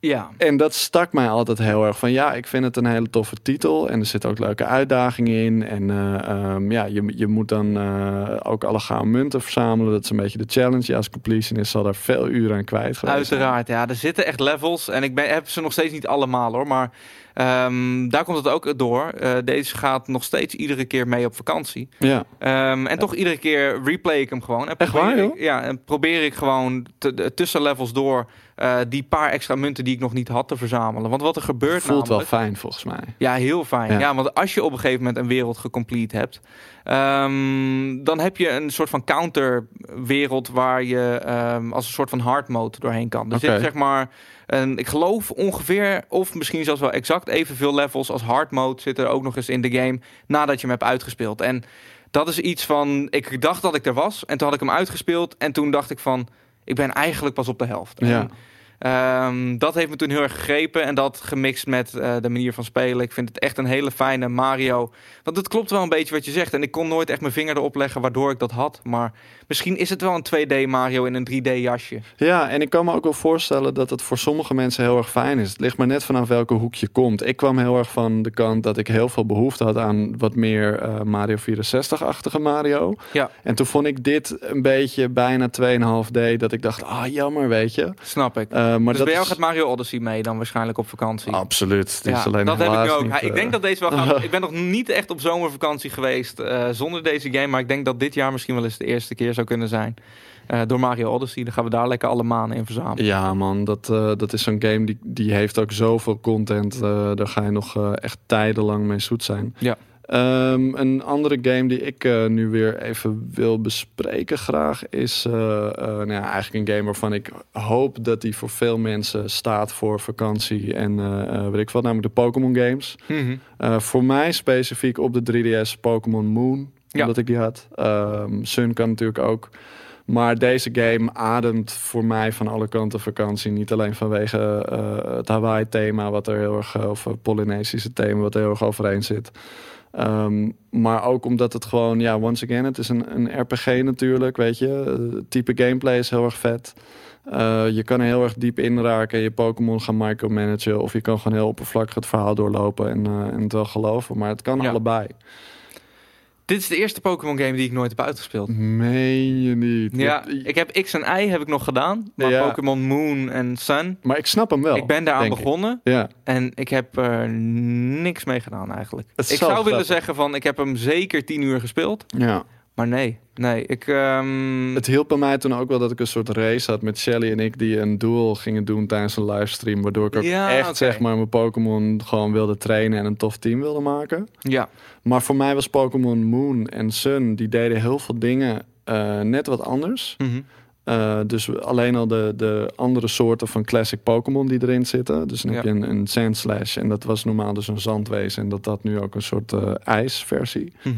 Ja, En dat stak mij altijd heel erg van ja, ik vind het een hele toffe titel. En er zitten ook leuke uitdagingen in. En eh, ehm, ja, je, je moet dan eh, ook alle gouden munten verzamelen. Dat is een beetje de challenge. Ja, als completionist zal daar veel uren aan kwijt geweest. Uiteraard, ja. Er zitten echt levels. En ik ben, heb ze nog steeds niet allemaal hoor. Maar ehm, daar komt het ook door. Eh, deze gaat nog steeds iedere keer mee op vakantie. Ja, Ehm, en toch iedere keer replay ik hem gewoon. En Echt probeer waar, ik-? Ja, en probeer ik gewoon tussen levels door eh, die paar extra munten die ik nog niet had te verzamelen. Want wat er gebeurt voelt wel fijn volgens mij. Ja, heel fijn. Ja. Ja. want als je op een gegeven moment een wereld gecomplete hebt, ehm, dan heb je een soort van counterwereld waar je als een soort van hard mode doorheen kan. Oké. zit zeg maar, een, ik geloof ongeveer, of misschien zelfs wel exact evenveel levels als hard mode zitten er ook nog eens in de game nadat je hem hebt uitgespeeld. En dat is iets van, ik dacht dat ik er was en toen had ik hem uitgespeeld en toen dacht ik van, ik ben eigenlijk pas op de helft. Ja. En, Ehm, dat heeft me toen heel erg gegrepen. En dat gemixt met eh, de manier van spelen. Ik vind het echt een hele fijne Mario. Want het klopt wel een beetje wat je zegt. En ik kon nooit echt mijn vinger erop leggen waardoor ik dat had. Maar misschien is het wel een 2D Mario in een 3D jasje. Ja, en ik kan me ook wel voorstellen dat het voor sommige mensen heel erg fijn is. Het ligt maar net vanaf welke hoek je komt. Ik kwam heel erg van de kant dat ik heel veel behoefte had aan wat meer uh, Mario 64-achtige Mario. Ja. En toen vond ik dit een beetje bijna 2,5D. Dat ik dacht, ah jammer, weet je. Snap ik. Uh, maar dus dat bij jou is- gaat Mario Odyssey mee dan waarschijnlijk op vakantie? Absoluut. Het is Ja, alleen dat heb ik ook. niet, ik eh, denk dat deze wel gaat. ik ben nog niet echt op zomervakantie geweest eh, zonder deze game. Maar ik denk dat dit jaar misschien wel eens de eerste keer zou kunnen zijn. Eh, door Mario Odyssey. Dan gaan we daar lekker alle maanden in verzamelen. Ja, man, dat, eh, dat is zo'n game die, die heeft ook zoveel content. eh, daar ga je nog echt tijdenlang mee zoet zijn. Ja. Ehm, een andere game die ik nu weer even wil bespreken graag is nou ja, eigenlijk een game waarvan ik hoop dat die voor veel mensen staat voor vakantie en weet ik wat, namelijk de Pokémon games. Mhm. Voor mij specifiek op de 3DS Pokémon Moon, Ja. omdat ik die had. Ehm, Sun kan natuurlijk ook. Maar deze game ademt voor mij van alle kanten vakantie. Niet alleen vanwege eh, het Hawaii-thema, wat er heel erg, eh, of het Polynesische thema, wat er heel erg overeen zit. Ehm, maar ook omdat het gewoon, ja, once again, het is een, een RPG natuurlijk, weet je. Eh, Het type gameplay is heel erg vet. Eh, je kan er heel erg diep inraken, je Pokémon gaan micromanagen. Of je kan gewoon heel oppervlakkig het verhaal doorlopen en, eh, en het wel geloven. Maar het kan Ja. allebei. Dit is de eerste Pokémon game die ik nooit heb uitgespeeld. Meen je niet? Ja, ik heb X en Y heb ik nog gedaan. Maar Ja. Pokémon Moon en Sun. Maar ik snap hem wel. ik ben daaraan ik. begonnen. Ja, En ik heb er niks mee gedaan eigenlijk. Het Ik zo zou willen zeggen van ik heb hem zeker tien uur gespeeld. ja. Maar nee, nee. Ik, ehm, Het hielp bij mij toen ook wel dat ik een soort race had met Shelly en ik die een duel gingen doen tijdens een livestream. Waardoor ik ook Ja, echt zeg maar mijn Pokémon gewoon wilde trainen en een tof team wilde maken. ja, Maar voor mij was Pokémon Moon en Sun, die deden heel veel dingen eh, net wat anders. mhm. Eh, dus alleen al de, de andere soorten van classic Pokémon die erin zitten. Dus dan heb Ja. je een, een Sandslash en dat was normaal dus een zandwezen. En dat dat nu ook een soort eh, ijsversie. Mhm.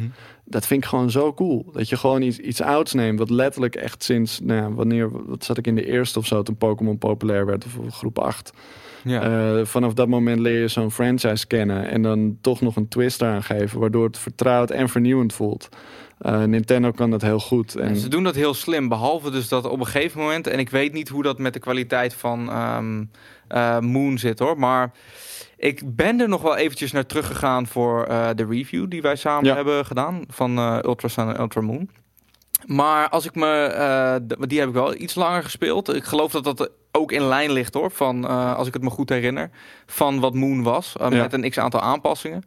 Dat vind ik gewoon zo cool. Dat je gewoon iets, iets ouds neemt. Wat letterlijk echt sinds, nou ja, wanneer, wat zat ik in de eerste of zo, toen Pokémon populair werd, of groep 8. Ja. Eh, vanaf dat moment leer je zo'n franchise kennen. En dan toch nog een twist eraan geven, waardoor het vertrouwd en vernieuwend voelt. Eh, Nintendo kan dat heel goed. En, En ze doen dat heel slim. Behalve dus dat op een gegeven moment... en ik weet niet hoe dat met de kwaliteit van ehm, eh, Moon zit hoor. Maar ik ben er nog wel eventjes naar teruggegaan voor de review... die wij samen Ja. hebben gedaan van Ultra Sun en Ultra Moon. Maar als ik me... die heb ik wel iets langer gespeeld. Ik geloof dat dat ook in lijn ligt hoor. Van, eh, als ik het me goed herinner. Van wat Moon was. eh, Ja. Met een x-aantal aanpassingen.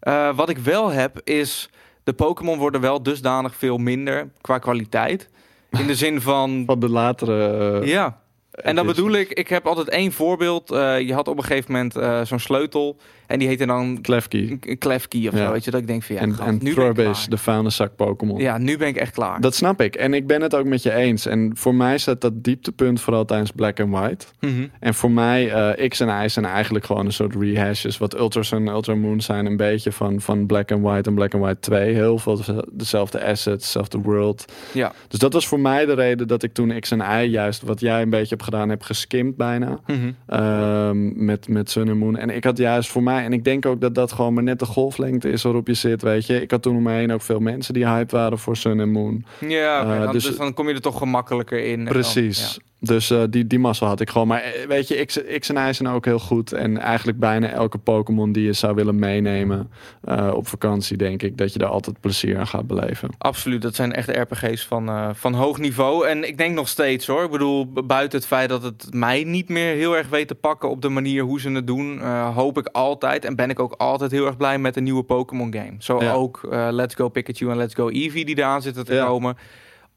Eh, wat ik wel heb is... De Pokémon worden wel dusdanig veel minder qua kwaliteit. In de zin van... van de latere... Ja, en edities. bedoel ik. Ik heb altijd één voorbeeld. Je had op een gegeven moment zo'n sleutel. En die heette dan Klefki Klefki of Ja. zo. Weet je, dat ik denk van ja, en, en nu ben ik Throbbis, klaar. de vuilniszak Pokémon. Ja, nu ben ik echt klaar. Dat snap ik. En ik ben het ook met je eens. En voor mij staat dat dieptepunt vooral tijdens Black and White. Mhm. En voor mij, eh, X en Y zijn eigenlijk gewoon een soort rehashes. Wat Ultra Sun en Ultra Moon zijn een beetje van, van Black and White en Black and White 2. Heel veel dezelfde assets, dezelfde world. Ja. Dus dat was voor mij de reden dat ik toen X en Y juist, wat jij een beetje hebt gedaan, heb geskimd bijna. Ehm, met, met Sun en Moon. En ik had juist voor mij, en ik denk ook dat dat gewoon maar net de golflengte is waarop je zit, weet je. Ik had toen om me heen ook veel mensen die hyped waren voor Sun en Moon. Ja, Eh, dan, dus- dus, dan kom je er toch gemakkelijker in. dan- Precies. Dus eh, die, die massa had ik gewoon. Maar eh, weet je, X, X en Y zijn ook heel goed. En eigenlijk bijna elke Pokémon die je zou willen meenemen eh, op vakantie, denk ik dat je daar altijd plezier aan gaat beleven. Absoluut, dat zijn echt RPG's van, van hoog niveau. En ik denk nog steeds hoor. Ik bedoel, bu- buiten het feit dat het mij niet meer heel erg weet te pakken op de manier hoe ze het doen, hoop ik altijd en ben ik ook altijd heel erg blij met een nieuwe Pokémon game. Zo Ja. ook Let's Go Pikachu en Let's Go Eevee die eraan zitten te Ja. komen.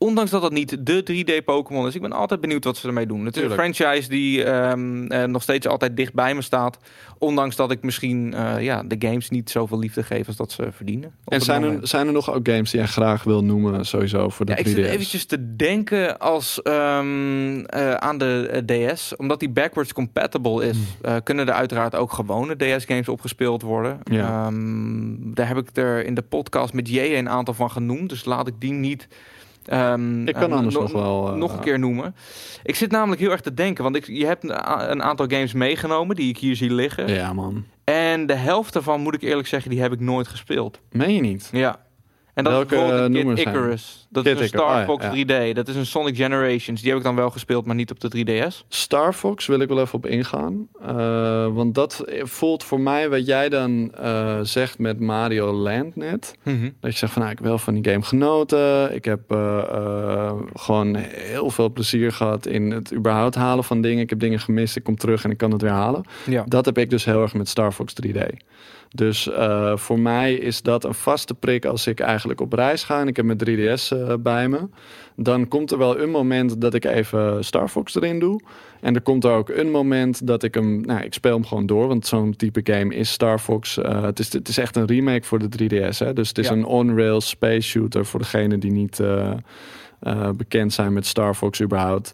Ondanks dat het niet de 3D Pokémon is, ik ben altijd benieuwd wat ze ermee doen. Het is een franchise die ehm, eh, nog steeds altijd dicht bij me staat. Ondanks dat ik misschien eh, ja, de games niet zoveel liefde geef als dat ze verdienen. En zijn moment. er, zijn er nog ook games die jij graag wil noemen, sowieso voor de Ja, ik 3DS? zit eventjes te denken als ehm, eh, aan de DS. Omdat die backwards compatible is, eh, kunnen er uiteraard ook gewone DS-games opgespeeld worden. Ja. Ehm, daar heb ik er in de podcast met J een aantal van genoemd. Dus laat ik die niet ehm, Ik kan eh, anders no- nog wel, eh, nog een keer noemen. Ik zit namelijk heel erg te denken, want ik, je hebt een aantal games meegenomen die ik hier zie liggen. Ja, man. En de helft daarvan, moet ik eerlijk zeggen, die heb ik nooit gespeeld. Meen je niet? Ja. En dat Welke, is bijvoorbeeld eh, Kid? Icarus. Dat Kid is een Icarus, Star ja, Fox ja. 3D. Dat is een Sonic Generations. Die heb ik dan wel gespeeld, maar niet op de 3DS. Star Fox wil ik wel even op ingaan. Eh, want dat voelt voor mij wat jij dan eh, zegt met Mario Land net. Dat je zegt van nou, ik heb wel van die game genoten. Ik heb gewoon heel veel plezier gehad in het überhaupt halen van dingen. Ik heb dingen gemist, ik kom terug en ik kan het weer halen. Ja. Dat heb ik dus heel erg met Star Fox 3D. Dus eh, voor mij is dat een vaste prik als ik eigenlijk op reis ga en ik heb mijn 3DS eh, bij me. Dan komt er wel een moment dat ik even Star Fox erin doe. En er komt er ook een moment dat ik hem, nou, ik speel hem gewoon door, want zo'n type game is Star Fox. Eh, het, is, het is echt een remake voor de 3DS. Hè? Dus het is Ja. een on-rails space shooter voor degenen die niet bekend zijn met Star Fox überhaupt.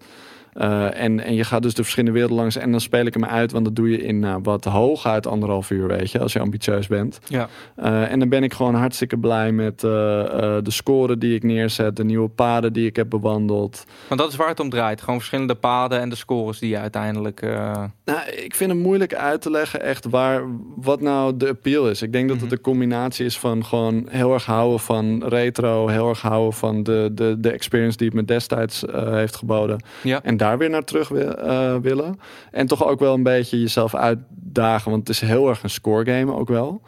Eh, en, en je gaat dus de verschillende werelden langs en dan speel ik hem uit, want dat doe je in nou, wat hooguit anderhalf uur, weet je, als je ambitieus bent. Ja. Eh, en dan ben ik gewoon hartstikke blij met eh, de score die ik neerzet, de nieuwe paden die ik heb bewandeld. Want dat is waar het om draait. Gewoon verschillende paden en de scores die je uiteindelijk... Nou, ik vind het moeilijk uit te leggen echt waar, wat nou de appeal is. Ik denk dat het Mhm. een combinatie is van gewoon heel erg houden van retro, heel erg houden van de, de, de experience die het me destijds heeft geboden. ja. En daar weer naar terug eh, willen. En toch ook wel een beetje jezelf uitdagen, want het is heel erg een score game ook wel.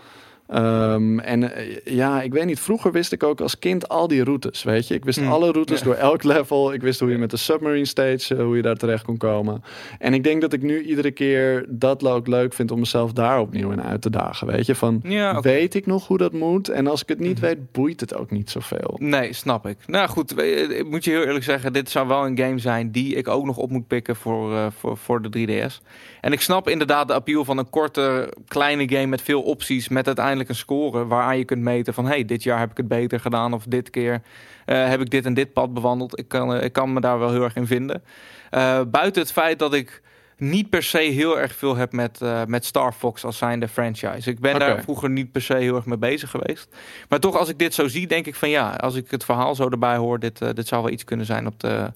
Ehm, en eh, ja, ik weet niet, vroeger wist ik ook als kind al die routes, weet je. Ik wist Mm, alle routes ja. door elk level. Ik wist hoe je met de submarine stage, eh, hoe je daar terecht kon komen. En ik denk dat ik nu iedere keer dat ook leuk vind om mezelf daar opnieuw in uit te dagen, weet je. Van, Ja, weet ik nog hoe dat moet? En als ik het niet Mhm. weet, boeit het ook niet zoveel. Nee, snap ik. Nou goed, we- ik moet je heel eerlijk zeggen, dit zou wel een game zijn die ik ook nog op moet pikken voor, eh, voor, voor de 3DS. En ik snap inderdaad de appeal van een korte, kleine game met veel opties, met uiteindelijk een score waaraan je kunt meten van, hey, dit jaar heb ik het beter gedaan of dit keer eh, heb ik dit en dit pad bewandeld. Ik kan, eh, ik kan me daar wel heel erg in vinden. Eh, buiten het feit dat ik niet per se heel erg veel heb met, met Star Fox als zijnde franchise. Ik ben daar vroeger niet per se heel erg mee bezig geweest. Maar toch, als ik dit zo zie, denk ik van ja, als ik het verhaal zo erbij hoor, dit, dit zou wel iets kunnen zijn op de,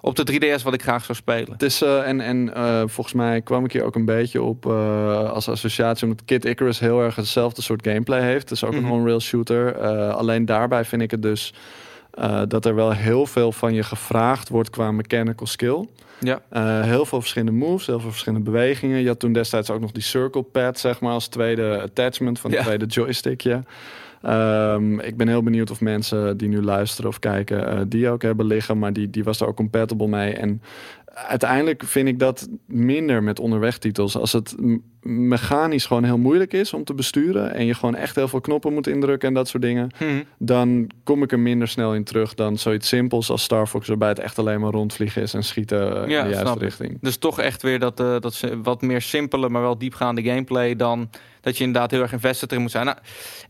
op de 3DS wat ik graag zou spelen. Het is, eh, en en eh, volgens mij kwam ik hier ook een beetje op eh, als associatie, omdat Kid Icarus heel erg hetzelfde soort gameplay heeft. Het is ook Mhm. een on-rail shooter. Alleen daarbij vind ik het dus dat er wel heel veel van je gevraagd wordt qua mechanical skill. Ja, heel veel verschillende moves, heel veel verschillende bewegingen. Je had toen destijds ook nog die circle pad, zeg maar, als tweede attachment van het Ja. tweede joystickje. Ehm, ik ben heel benieuwd of mensen die nu luisteren of kijken, eh, die ook hebben liggen, maar die, die was er ook compatible mee. En uiteindelijk vind ik dat minder met onderwegtitels. Als het mechanisch gewoon heel moeilijk is om te besturen en je gewoon echt heel veel knoppen moet indrukken en dat soort dingen, Hm. dan kom ik er minder snel in terug dan zoiets simpels als Star Fox, waarbij het echt alleen maar rondvliegen is en schieten Ja, in de juiste richting. Dus toch echt weer dat, eh, dat wat meer simpele, maar wel diepgaande gameplay dan dat je inderdaad heel erg invested erin moet zijn. Nou,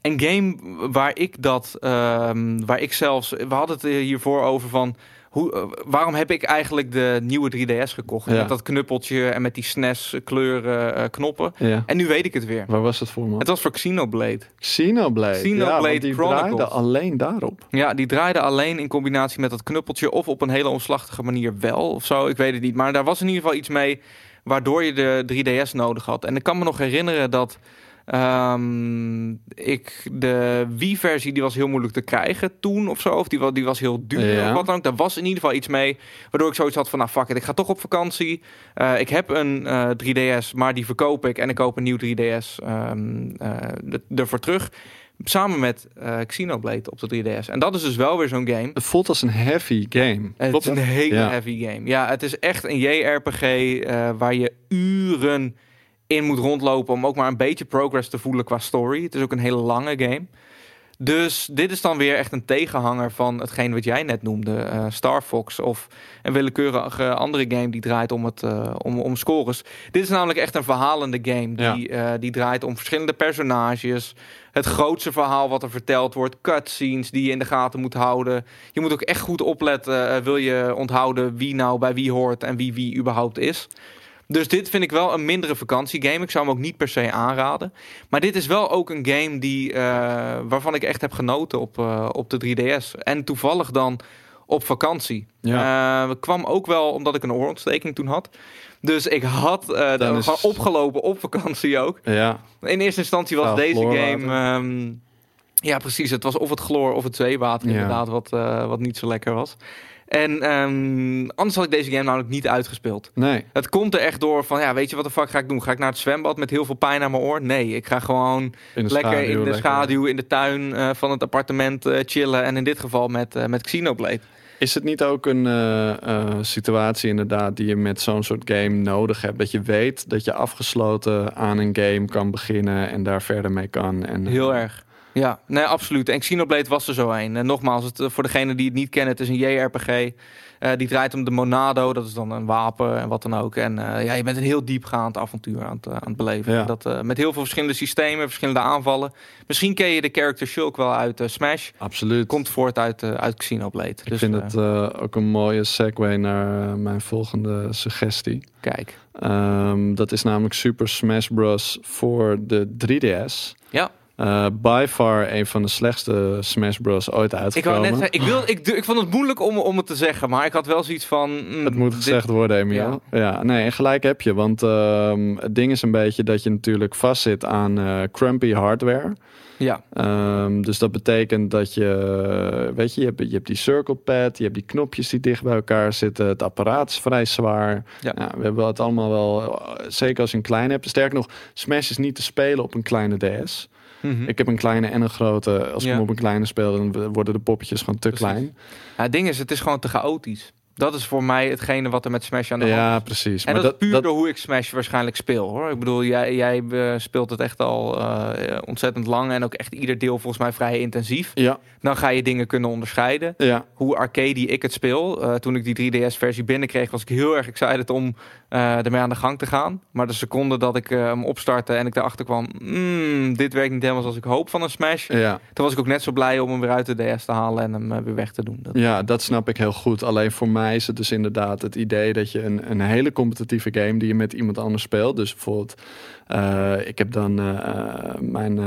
een game waar ik dat, ehm, waar ik zelfs, we hadden het hiervoor over van. Hoe, eh, waarom heb ik eigenlijk de nieuwe 3DS gekocht? Ja. Met dat knuppeltje en met die SNES kleuren eh, knoppen. Ja. En nu weet ik het weer. Waar was het voor, man? Het was voor Xenoblade. Xenoblade. Xenoblade ja, die Chronicles. draaide alleen daarop. Ja, die draaide alleen in combinatie met dat knuppeltje of op een hele omslachtige manier wel of zo. Ik weet het niet. Maar daar was in ieder geval iets mee waardoor je de 3DS nodig had. En ik kan me nog herinneren dat ehm, ik de Wii-versie die was heel moeilijk te krijgen toen of zo. Of die, die was heel duur Ja. of wat dan ook. Daar was in ieder geval iets mee waardoor ik zoiets had van nou fuck it, ik ga toch op vakantie. Eh, ik heb een eh, 3DS, maar die verkoop ik en ik koop een nieuw 3DS ehm, eh, de- ervoor terug. Samen met eh, Xenoblade op de 3DS. En dat is dus wel weer zo'n game. Het voelt als een heavy game. Het Klopt is een hele Ja. heavy game. Ja, het is echt een JRPG eh, waar je uren in moet rondlopen om ook maar een beetje progress te voelen qua story. Het is ook een hele lange game. Dus dit is dan weer echt een tegenhanger van hetgeen wat jij net noemde, eh, Star Fox of een willekeurige andere game die draait om, het, eh, om, om scores. Dit is namelijk echt een verhalende game die, eh, die draait om verschillende personages, het grootste verhaal wat er verteld wordt, cutscenes die je in de gaten moet houden. Je moet ook echt goed opletten, wil je onthouden wie nou bij wie hoort en wie wie überhaupt is. Dus dit vind ik wel een mindere vakantiegame. Ik zou hem ook niet per se aanraden. Maar dit is wel ook een game die, eh, waarvan ik echt heb genoten op, eh, op de 3DS. En toevallig dan op vakantie. Ja. Eh, kwam ook wel omdat ik een oorontsteking toen had. Dus ik had Dan is- gewoon opgelopen op vakantie ook. Ja, In eerste instantie was deze game... ehm, ja, precies. Het was of het chloor of het zeewater Ja. inderdaad, wat, wat niet zo lekker was. En ehm, anders had ik deze game namelijk niet uitgespeeld. nee. Het komt er echt door van, ja, weet je wat de fuck ga ik doen? Ga ik naar het zwembad met heel veel pijn aan mijn oor? Nee, ik ga gewoon In lekker schaduw, in de lekker. schaduw, in de tuin eh, van het appartement eh, chillen. En in dit geval met, eh met Xenoblade. Is het niet ook een situatie inderdaad die je met zo'n soort game nodig hebt? Dat je weet dat je afgesloten aan een game kan beginnen en daar verder mee kan. En, Heel erg. Ja, nee, absoluut. En Xenoblade was er zo een. En nogmaals, het, eh, voor degene die het niet kennen, het is een JRPG. Eh, die draait om de Monado, dat is dan een wapen en wat dan ook. En eh, ja, je bent een heel diepgaand avontuur aan het, aan het beleven. Ja. Dat, met heel veel verschillende systemen, verschillende aanvallen. Misschien ken je de character Shulk wel uit Smash. Absoluut. Komt voort uit, uit Xenoblade. ik dus vind het ook een mooie segue naar mijn volgende suggestie. kijk. Ehm, dat is namelijk Super Smash Bros. voor de 3DS. Ja. Eh, by far een van de slechtste Smash Bros. ooit Ik uitgekomen. net zeggen, ik, wil, ik, ik vond het moeilijk om, om het te zeggen, maar ik had wel zoiets van. mm, Het moet dit- gezegd worden, Emiel. Ja. nee, en gelijk heb je. Want ehm, het ding is een beetje dat je natuurlijk vastzit aan eh, crumpy hardware. Ja, Ehm, dus dat betekent dat je, weet je, je hebt, je hebt die circle pad, je hebt die knopjes die dicht bij elkaar zitten. Het apparaat is vrij zwaar. Ja. Nou, we hebben het allemaal wel, eh, zeker als je een klein hebt. Sterker nog, Smash is niet te spelen op een kleine DS. Mhm. Ik heb een kleine en een grote. Als ik Ja. hem op een kleine speel, dan worden de poppetjes gewoon te Precies. klein. Ja, het ding is, het is gewoon te chaotisch. Dat is voor mij hetgene wat er met Smash aan de hand is. Ja, precies. En maar dat, is puur dat, door hoe ik Smash waarschijnlijk speel hoor. Ik bedoel, jij, jij eh, speelt het echt al eh, ontzettend lang en ook echt ieder deel volgens mij vrij intensief. ja, Dan ga je dingen kunnen onderscheiden. ja, Hoe arcade ik het speel. Eh, toen ik die 3DS-versie binnenkreeg, was ik heel erg excited om eh, ermee aan de gang te gaan. Maar de seconde dat ik hem opstartte en ik erachter kwam, "Hmm, dit werkt niet helemaal zoals ik hoop van een Smash. ja. Toen was ik ook net zo blij om hem weer uit de DS te halen en hem weer weg te doen. Dat, Ja, dat snap ik heel goed. Alleen voor mij is het dus inderdaad het idee dat je een, een hele competitieve game die je met iemand anders speelt. Dus bijvoorbeeld, eh, ik heb dan eh, eh, mijn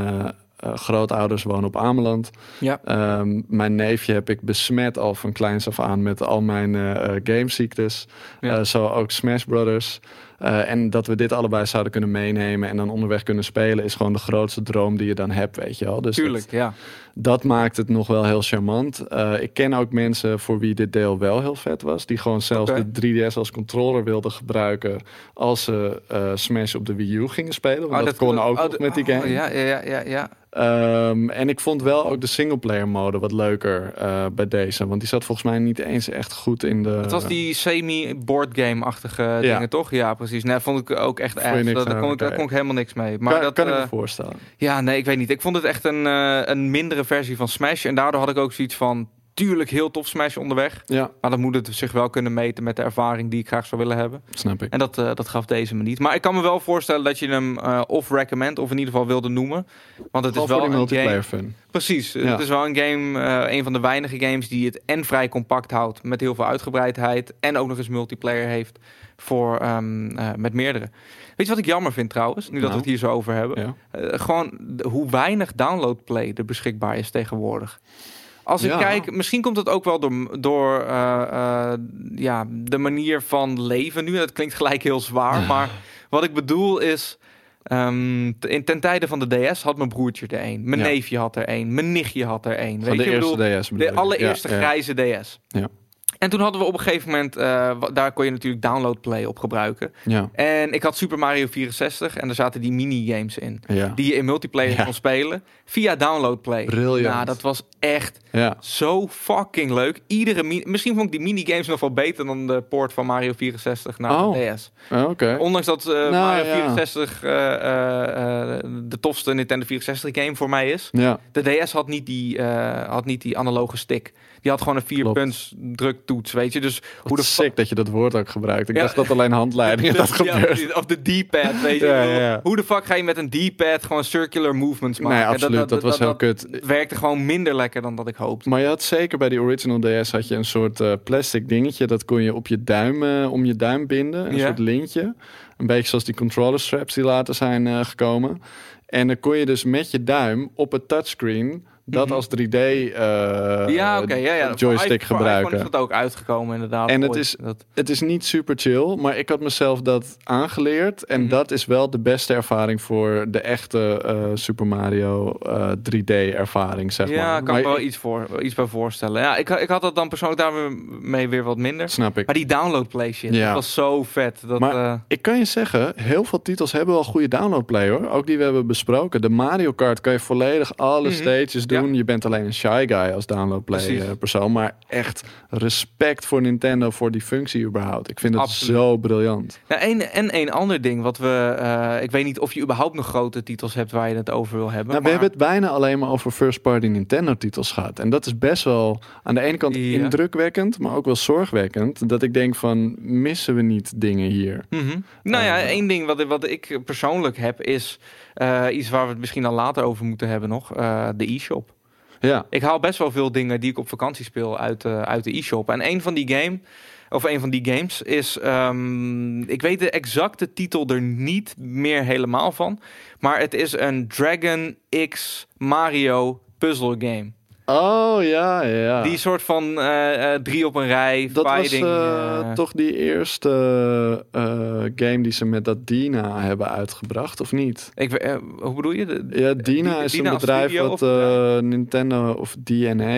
grootouders wonen op Ameland. Ja. Ehm, mijn neefje heb ik besmet al van kleins af aan met al mijn eh, gameziektes. Ja. Zo ook Smash Brothers. Eh, en dat we dit allebei zouden kunnen meenemen en dan onderweg kunnen spelen, is gewoon de grootste droom die je dan hebt, weet je wel. Dus dat- Tuurlijk, ja. dat maakt het nog wel heel charmant. Eh, ik ken ook mensen voor wie dit deel wel heel vet was. Die gewoon zelfs de 3DS als controller wilden gebruiken als ze eh, Smash op de Wii U gingen spelen. Want Oh, dat, kon ook oh, met die oh, game. ja, ja, ja, ja. Ehm, en ik vond wel ook de singleplayer mode wat leuker eh, bij deze. Want die zat volgens mij niet eens echt goed in de... Het was die semi-board game-achtige Ja. dingen, toch? Ja, precies. Nee, vond ik ook echt erg. Daar aan? kon, ik- daar kon ik helemaal niks mee. Maar kan, dat, kan ik eh, me voorstellen. ja, nee, ik weet niet. Ik vond het echt een, eh, een mindere versie van Smash. En daardoor had ik ook zoiets van... Tuurlijk heel tof Smash onderweg. Ja, Maar dan moet het zich wel kunnen meten met de ervaring die ik graag zou willen hebben. snap ik. En dat, eh, dat gaf deze me niet. Maar ik kan me wel voorstellen dat je hem eh of recommend... of in ieder geval wilde noemen. Want het is wel een game... multiplayer fun. Precies. Ja. Het is wel een game, eh, een van de weinige games die het en vrij compact houdt met heel veel uitgebreidheid en ook nog eens multiplayer heeft voor ehm, eh, met meerdere. Weet je wat ik jammer vind trouwens, nu dat we Nou. het hier zo over hebben? Ja. Gewoon hoe weinig download play er beschikbaar is tegenwoordig. Als ik Ja. kijk, misschien komt het ook wel door, door eh, eh, ja, de manier van leven nu. Dat klinkt gelijk heel zwaar, maar wat ik bedoel is... in, ten tijde van de DS had mijn broertje er een. Mijn Ja. neefje had er een. Mijn nichtje had er een. Van Weet de je, eerste bedoel, DS bedoel de allereerste ja. grijze DS. Ja. En toen hadden we op een gegeven moment, eh, daar kon je natuurlijk download play op gebruiken. Ja, En ik had Super Mario 64 en daar zaten die minigames in. ja. Die je in multiplayer Ja. kon spelen via download play. Briljant. Nou, dat was echt zo fucking leuk. Iedere mi- Misschien vond ik die minigames nog wel beter dan de port van Mario 64 naar Oh. de DS. Oh, Oké. Ondanks dat eh, Nou, Mario ja. 64 eh, de tofste Nintendo 64 game voor mij is. De DS had niet die, had niet die analoge stick. Die had gewoon een vier Klopt. punts druktoets, weet je. Dus hoe hoe de sick dat je dat woord ook gebruikt. Ik Ja. dacht dat alleen handleidingen dat gebeurt. of de D-pad, weet je. Ja. Hoe de fuck ga je met een D-pad gewoon circular movements maken? Nee, absoluut. Dat, was heel kut. werkte gewoon minder lekker dan dat ik hoopte. Maar je had zeker bij die original DS had je een soort eh, plastic dingetje. Dat kon je op je duim, eh, om je duim binden. Een soort lintje. Een beetje zoals die controller straps die later zijn eh, gekomen. En dan kon je dus met je duim op het touchscreen dat Mhm. als 3D eh, ja, oké. ja, ja. Joystick gebruiken. is dat ook uitgekomen, inderdaad. En het is- Dat, Het is niet super chill, maar ik had mezelf dat aangeleerd. En Mhm. dat is wel de beste ervaring voor de echte eh, Super Mario eh, 3D-ervaring, zeg ja, maar. ik kan maar me wel ik- iets, voor, iets bij voorstellen. Ja, ik, ik had dat dan persoonlijk daarmee weer wat minder. Snap ik. Maar die download play shit, Ja. dat was zo vet. Dat, Maar- Ik kan je zeggen, heel veel titels hebben wel goede downloadplay hoor. Ook die we hebben besproken. De Mario Kart kan je volledig alle Mhm. stages doen. Je bent alleen een shy guy als downloadplay eh, persoon. Maar echt respect voor Nintendo voor die functie überhaupt. Ik vind het Absoluut. zo briljant. Ja, een, en een ander ding wat we... eh, ik weet niet of je überhaupt nog grote titels hebt waar je het over wil hebben. Nou, we maar- hebben het bijna alleen maar over first-party Nintendo-titels gehad. En dat is best wel aan de ene kant Ja. indrukwekkend, maar ook wel zorgwekkend. Dat ik denk van, missen we niet dingen hier? Mhm. Nou ja, Eh, één ding wat, wat ik persoonlijk heb is eh, iets waar we het misschien dan later over moeten hebben nog. eh, de e-shop. Ja, Ik haal best wel veel dingen die ik op vakantie speel uit, eh, uit de e-shop. En een van die game, of een van die games is, ehm, ik weet de exacte titel er niet meer helemaal van, maar het is een Dragon X Mario puzzle game. Oh ja, ja. Die soort van eh, eh, drie op een rij, Dat was fighting. eh, toch die eerste game die ze met dat Dina hebben uitgebracht, of niet? ik, hoe bedoel je? De- Ja, Dina Di- is Dina een bedrijf wat Nintendo of DNA.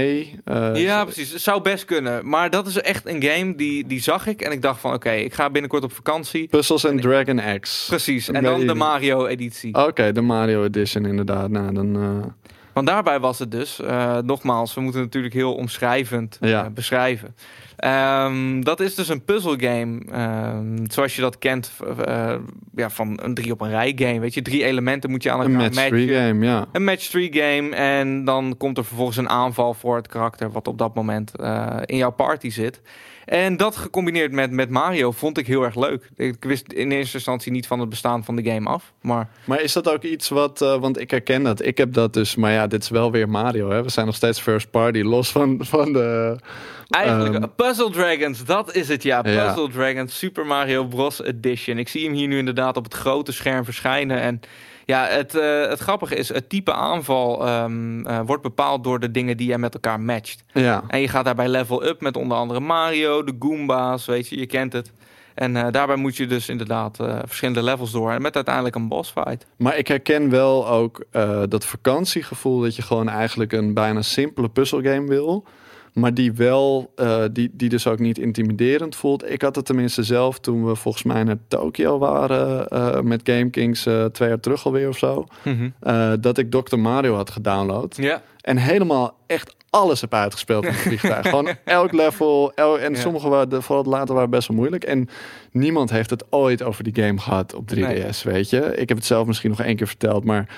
Ja, precies. Het zou best kunnen. Maar dat is echt een game die, die zag ik. En ik dacht van, oké, ik ga binnenkort op vakantie. Puzzles en Dragon X. Precies. En dan de beetje- Mario-editie. Oké, de Mario Edition inderdaad. Nou, dan... Want daarbij was het dus, eh, nogmaals, we moeten natuurlijk heel omschrijvend eh, Ja. beschrijven. Ehm, dat is dus een puzzelgame, ehm, zoals je dat kent eh, ja, van een drie op een rij game. Weet je, drie elementen moet je aan een elkaar match 3 matchen. game, ja. Een match 3 game en dan komt er vervolgens een aanval voor het karakter wat op dat moment in jouw party zit. En dat gecombineerd met, met Mario vond ik heel erg leuk. Ik wist in eerste instantie niet van het bestaan van de game af. Maar Maar is dat ook iets wat, eh, want ik herken dat, ik heb dat dus, maar ja, dit is wel weer Mario, hè? We zijn nog steeds first party, los van, van de... eigenlijk Ehm, Puzzle Dragons, dat is het ja. Ja. Puzzle Dragons Super Mario Bros. Edition. Ik zie hem hier nu inderdaad op het grote scherm verschijnen. En ja, het, eh, het grappige is, het type aanval ehm, eh, wordt bepaald door de dingen die jij met elkaar matcht. Ja, En je gaat daarbij level up met onder andere Mario, de Goomba's, weet je, je kent het. En eh, daarbij moet je dus inderdaad verschillende levels door. En met uiteindelijk een boss fight. maar ik herken wel ook dat vakantiegevoel dat je gewoon eigenlijk een bijna simpele puzzelgame wil. Maar die wel, eh, die, die dus ook niet intimiderend voelt. Ik had het tenminste zelf toen we volgens mij naar Tokio waren eh, met Game Kings eh, twee jaar terug alweer of zo. eh, dat ik Dr. Mario had gedownload. Ja. En helemaal echt alles heb uitgespeeld in het vliegtuig. Gewoon elk level. El en Ja. sommige waren, vooral het later waren best wel moeilijk. En niemand heeft het ooit over die game gehad op 3DS, Nee. weet je. Ik heb het zelf misschien nog één keer verteld, maar...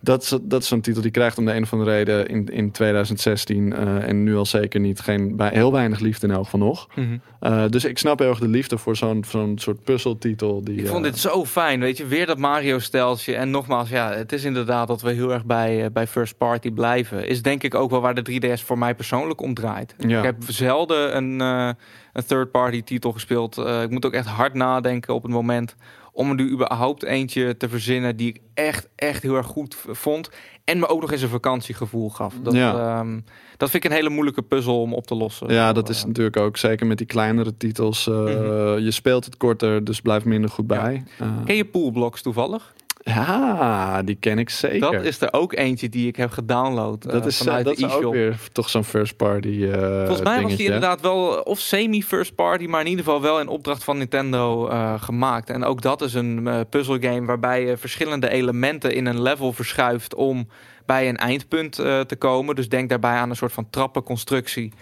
Dat is, dat is zo'n titel die krijgt om de een of andere reden in, in 2016 eh, en nu al zeker niet geen, bij heel weinig liefde in elk geval nog. Mhm. Eh, dus ik snap heel erg de liefde voor zo'n zo'n soort puzzeltitel. Die, Ik vond eh, dit zo fijn, weet je. Weer dat Mario-steltje. En nogmaals, ja, het is inderdaad dat we heel erg bij, bij first party blijven. Is denk ik ook wel waar de 3DS voor mij persoonlijk om draait. Ja. Ik heb zelden een, een third-party titel gespeeld. Ik moet ook echt hard nadenken op het moment om er nu überhaupt eentje te verzinnen die ik echt, echt heel erg goed vond. En me ook nog eens een vakantiegevoel gaf. Dat, Ja. ehm, dat vind ik een hele moeilijke puzzel om op te lossen. Ja, dat is Eh, natuurlijk ook zeker met die kleinere titels. eh, Mhm. Je speelt het korter, dus blijft minder goed Ja. bij. Eh, Ken je poolblocks toevallig? Ja, die ken ik zeker. Dat is er ook eentje die ik heb gedownload. dat is, eh, vanuit dat de is ook weer toch zo'n first party eh Volgens mij was die inderdaad wel of semi-first party, maar in ieder geval wel in opdracht van Nintendo eh, gemaakt. En ook dat is een puzzelgame waarbij je verschillende elementen in een level verschuift om bij een eindpunt te komen. Dus denk daarbij aan een soort van trappenconstructie.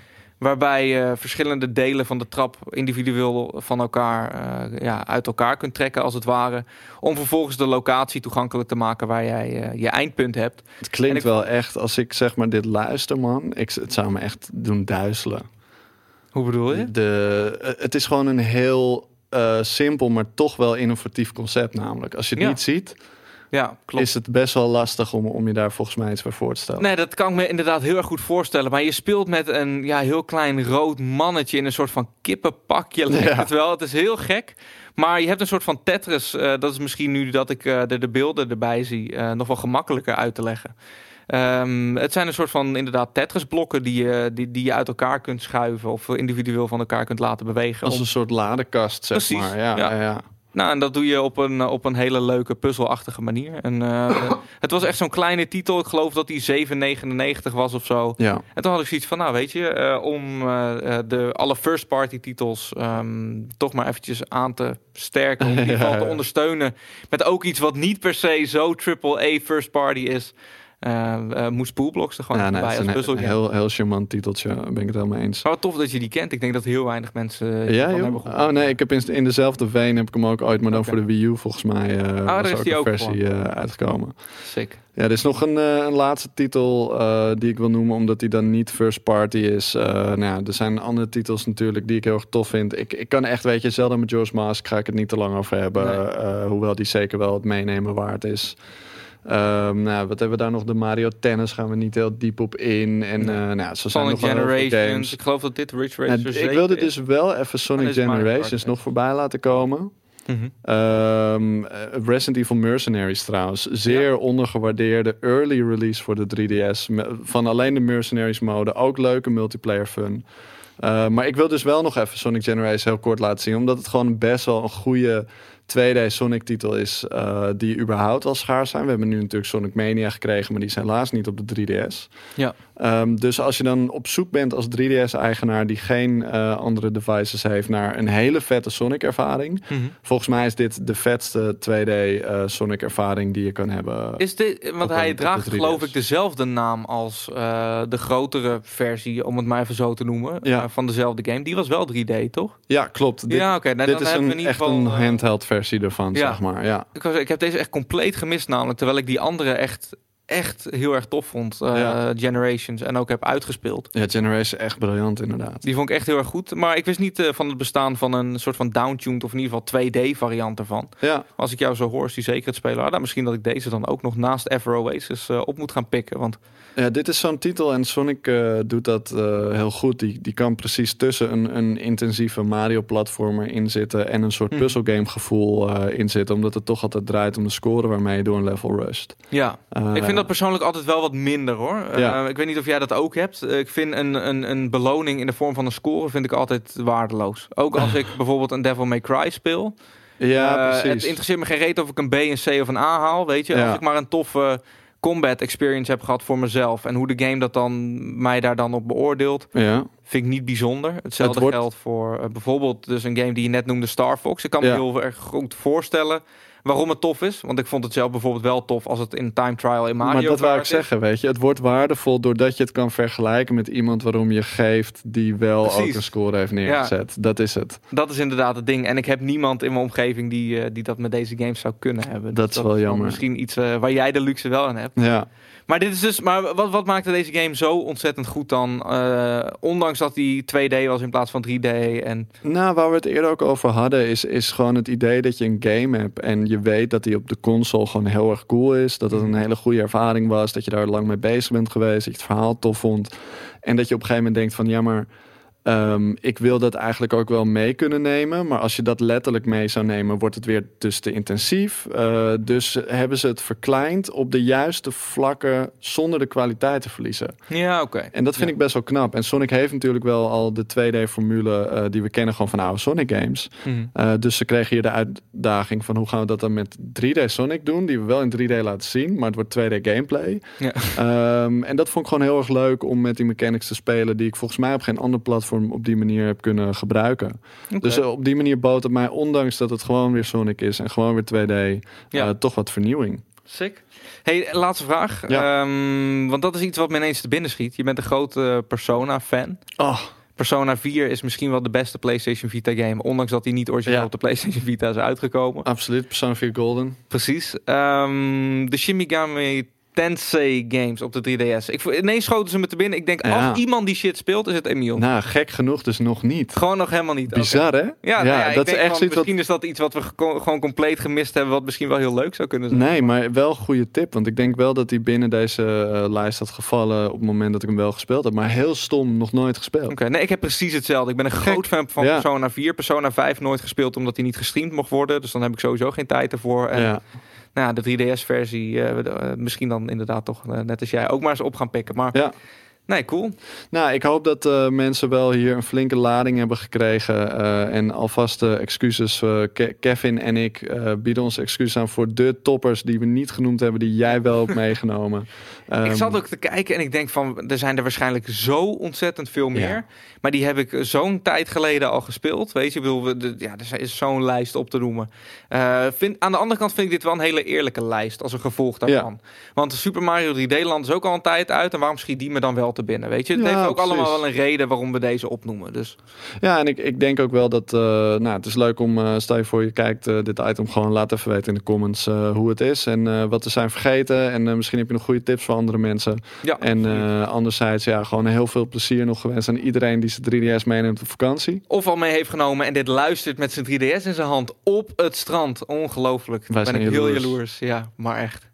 Waarbij je verschillende delen van de trap individueel van elkaar eh, ja, uit elkaar kunt trekken, als het ware. Om vervolgens de locatie toegankelijk te maken waar jij eh, je eindpunt hebt. Het klinkt ik wel echt, als ik zeg maar dit luister man, ik, het zou me echt doen duizelen. Hoe bedoel je? De, eh, het is gewoon een heel eh, simpel, maar toch wel innovatief concept namelijk. Als je het Ja. niet ziet, Ja, klopt. is het best wel lastig om, om je daar volgens mij iets bij voor te stellen. Nee, dat kan ik me inderdaad heel erg goed voorstellen. Maar je speelt met een ja, heel klein rood mannetje in een soort van kippenpakje. Lijkt Ja. het wel. Het is heel gek. Maar je hebt een soort van Tetris. eh, dat is misschien nu dat ik eh, de, de beelden erbij zie. eh, nog wel gemakkelijker uit te leggen. Ehm, het zijn een soort van inderdaad Tetris-blokken die je, die, die je uit elkaar kunt schuiven of individueel van elkaar kunt laten bewegen. Als een soort ladekast, zeg Precies, maar. Ja, ja. ja. ja. Nou, en dat doe je op een, op een hele leuke puzzelachtige manier. En, eh, het was echt zo'n kleine titel. Ik geloof dat die 7,99 was of zo. Ja. En toen had ik zoiets van, nou weet je, eh, om eh, de, alle first-party titels ehm, toch maar eventjes aan te sterken. Om geval Ja, te ondersteunen met ook iets wat niet per se zo triple-A first-party is. Eh eh, moest Poolblocks er gewoon Ja, bij nee, als puzzelgame. heel, heel charmant titeltje, daar ben ik het helemaal eens. Maar wat tof dat je die kent. Ik denk dat heel weinig mensen eh, Ja, joh? hebben gehoord. Oh nee, ik heb in, in dezelfde vein heb ik hem ook ooit, maar dan voor de Wii U volgens mij eh daar was is ook die een ook versie eh, uitgekomen. Sick. Ja, er is nog een, eh, een laatste titel eh, die ik wil noemen, omdat die dan niet first party is. Eh, nou ja, er zijn andere titels natuurlijk die ik heel erg tof vind. Ik, ik kan echt, weet je, zelden met George Mask ga ik het niet te lang over hebben. Nee. eh, hoewel die zeker wel het meenemen waard is. Ehm, nou, wat hebben we daar nog? De Mario Tennis gaan we niet heel diep op in. En eh nou, zo zijn Sonic nog heel veel Generations. Ik geloof dat dit Ridge Nou, Racer ik 7 wilde is. dus wel even Sonic Generations nog voorbij laten komen. Mhm. Ehm, eh, Resident Evil Mercenaries trouwens. Zeer ondergewaardeerde early release voor de 3DS. Me- Van alleen de Mercenaries mode. Ook leuke multiplayer fun. Eh, maar ik wil dus wel nog even Sonic Generations heel kort laten zien. Omdat het gewoon best wel een goede 2D Sonic titel is. eh, die überhaupt al schaars zijn. We hebben nu natuurlijk Sonic Mania gekregen. Maar die is helaas niet op de 3DS. Ja. Ehm, dus als je dan op zoek bent als 3DS-eigenaar die geen eh, andere devices heeft naar een hele vette Sonic-ervaring. Mhm. Volgens mij is dit de vetste 2D eh, Sonic-ervaring die je kan hebben. Is dit, want een- hij draagt 3DS. geloof ik dezelfde naam als de grotere versie, om het maar even zo te noemen, Ja. van dezelfde game. Die was wel 3D, toch? Ja, klopt. Dit, ja, oké. nou, dit dan is hebben we een, in ieder echt een handheld versie ervan, ja. zeg maar. Ja. ik, was, ik heb deze echt compleet gemist, namelijk terwijl ik die andere echt, echt heel erg tof vond, Ja. Generations, en ook heb uitgespeeld. ja, Generation echt briljant inderdaad. Die vond ik echt heel erg goed. Maar ik wist niet eh, van het bestaan van een soort van downtuned of in ieder geval 2D variant ervan. Ja, Als ik jou zo hoor, is die zeker het spelen. Ah, dan misschien dat ik deze dan ook nog naast Ever Oasis eh, op moet gaan pikken. Want ja, dit is zo'n titel en Sonic doet dat heel goed. Die, die kan precies tussen een, een intensieve Mario-platformer inzitten en een soort Mhm. puzzelgame gevoel eh inzitten. Omdat het toch altijd draait om de score waarmee je door een level rust. ja, ik vind dat persoonlijk altijd wel wat minder hoor. Eh, ik weet niet of jij dat ook hebt. Ik vind een, een, een beloning in de vorm van een score vind ik altijd waardeloos. Ook als ik bijvoorbeeld een Devil May Cry speel. Ja, Eh, precies. Het interesseert me geen reet of ik een B, een C of een A haal. Weet je, Ja. als ik maar een toffe combat experience heb gehad voor mezelf. En hoe de game dat dan mij daar dan op beoordeelt. ja. Vind ik niet bijzonder. Hetzelfde Het wordt- geldt voor eh, bijvoorbeeld dus een game die je net noemde, Star Fox. Ik kan me Ja. heel erg goed voorstellen waarom het tof is. Want ik vond het zelf bijvoorbeeld wel tof als het in time trial in Mario maar dat wou ik is. zeggen, weet je. Het wordt waardevol doordat je het kan vergelijken met iemand waarom je geeft die wel Precies. ook een score heeft neergezet. Dat is het. Dat is inderdaad het ding. En ik heb niemand in mijn omgeving die, eh, die dat met deze games zou kunnen hebben. Dat Dus is wel jammer. Misschien iets eh, waar jij de luxe wel aan hebt. Ja. Maar dit is dus. Maar wat, wat maakte deze game zo ontzettend goed dan? Eh, ondanks dat die 2D was in plaats van 3D. En Nou, waar we het eerder ook over hadden, is, is gewoon het idee dat je een game hebt en je weet dat die op de console gewoon heel erg cool is. Dat het een hele goede ervaring was, dat je daar lang mee bezig bent geweest, dat je het verhaal tof vond. En dat je op een gegeven moment denkt van ja, maar ehm, ik wil dat eigenlijk ook wel mee kunnen nemen. Maar als je dat letterlijk mee zou nemen, wordt het weer dus te intensief. Eh, dus hebben ze het verkleind op de juiste vlakken zonder de kwaliteit te verliezen. ja, oké. En dat vind Ja. ik best wel knap. En Sonic heeft natuurlijk wel al de 2D-formule eh, die we kennen gewoon van oude Sonic games. Mhm. Eh, dus ze kregen hier de uitdaging van hoe gaan we dat dan met 3D Sonic doen, die we wel in 3D laten zien, maar het wordt 2D gameplay. Ja. Ehm, en dat vond ik gewoon heel erg leuk om met die mechanics te spelen, die ik volgens mij op geen ander platform op die manier heb kunnen gebruiken. Dus eh, op die manier bood het mij, ondanks dat het gewoon weer Sonic is en gewoon weer 2D, Ja. eh, toch wat vernieuwing. Sick. Hey, laatste vraag. Ja. Ehm, want dat is iets wat me ineens te binnen schiet. Je bent een grote Persona-fan. Oh, Persona 4 is misschien wel de beste PlayStation Vita game. Ondanks dat die niet origineel Ja. op de PlayStation Vita is uitgekomen. absoluut. Persona 4 Golden. Precies. Ehm, de Shimigami Tensei games op de 3DS. Ik, ineens schoten ze me te binnen. Ik denk, Ja. als iemand die shit speelt, is het Emiel. Nou, gek genoeg dus nog niet. Gewoon nog helemaal niet. Bizar, hè? Ja, nou ja, dat is echt van, iets wat misschien is dat iets wat we gewoon compleet gemist hebben, wat misschien wel heel leuk zou kunnen zijn. Nee, maar wel een goede tip. Want ik denk wel dat hij binnen deze eh, lijst had gevallen op het moment dat ik hem wel gespeeld heb. Maar heel stom, nog nooit gespeeld. Oké, nee, ik heb precies hetzelfde. Ik ben een groot fan van. Persona 4. Persona 5 nooit gespeeld omdat hij niet gestreamd mocht worden. Dus dan heb ik sowieso geen tijd ervoor. En Ja. Nou de 3DS-versie misschien dan inderdaad toch, net als jij, ook maar eens op gaan pikken. Maar ja. Nee, cool. Nou, ik hoop dat uh, mensen wel hier een flinke lading hebben gekregen. Uh, en alvast uh, excuses. Ke Kevin en ik bieden ons excuses aan voor de toppers die we niet genoemd hebben, die jij wel hebt meegenomen. Um, ik zat ook te kijken en ik denk van, er zijn er waarschijnlijk zo ontzettend veel meer. Ja. Maar die heb ik zo'n tijd geleden al gespeeld. Weet je, ik bedoel, de, ja, er is zo'n lijst op te noemen. vind, aan de andere kant vind ik dit wel een hele eerlijke lijst als een gevolg daarvan. Ja. Want Super Mario 3D Land is ook al een tijd uit. En waarom schiet die me dan wel te binnen. Weet je, het heeft ook allemaal wel een reden waarom we deze opnoemen. Dus. Ja, en ik, ik denk ook wel dat, uh, nou, het is leuk om, uh, stel je voor je kijkt uh, dit item, gewoon laat even weten in de comments hoe het is en wat we zijn vergeten. En misschien heb je nog goede tips voor andere mensen. Ja, en anderzijds, ja, gewoon heel veel plezier nog gewenst aan iedereen die zijn 3DS meeneemt op vakantie. Of al mee heeft genomen en dit luistert met zijn 3DS in zijn hand op het strand. Ongelooflijk. Wij ben ik heel jaloers. Ja, maar echt.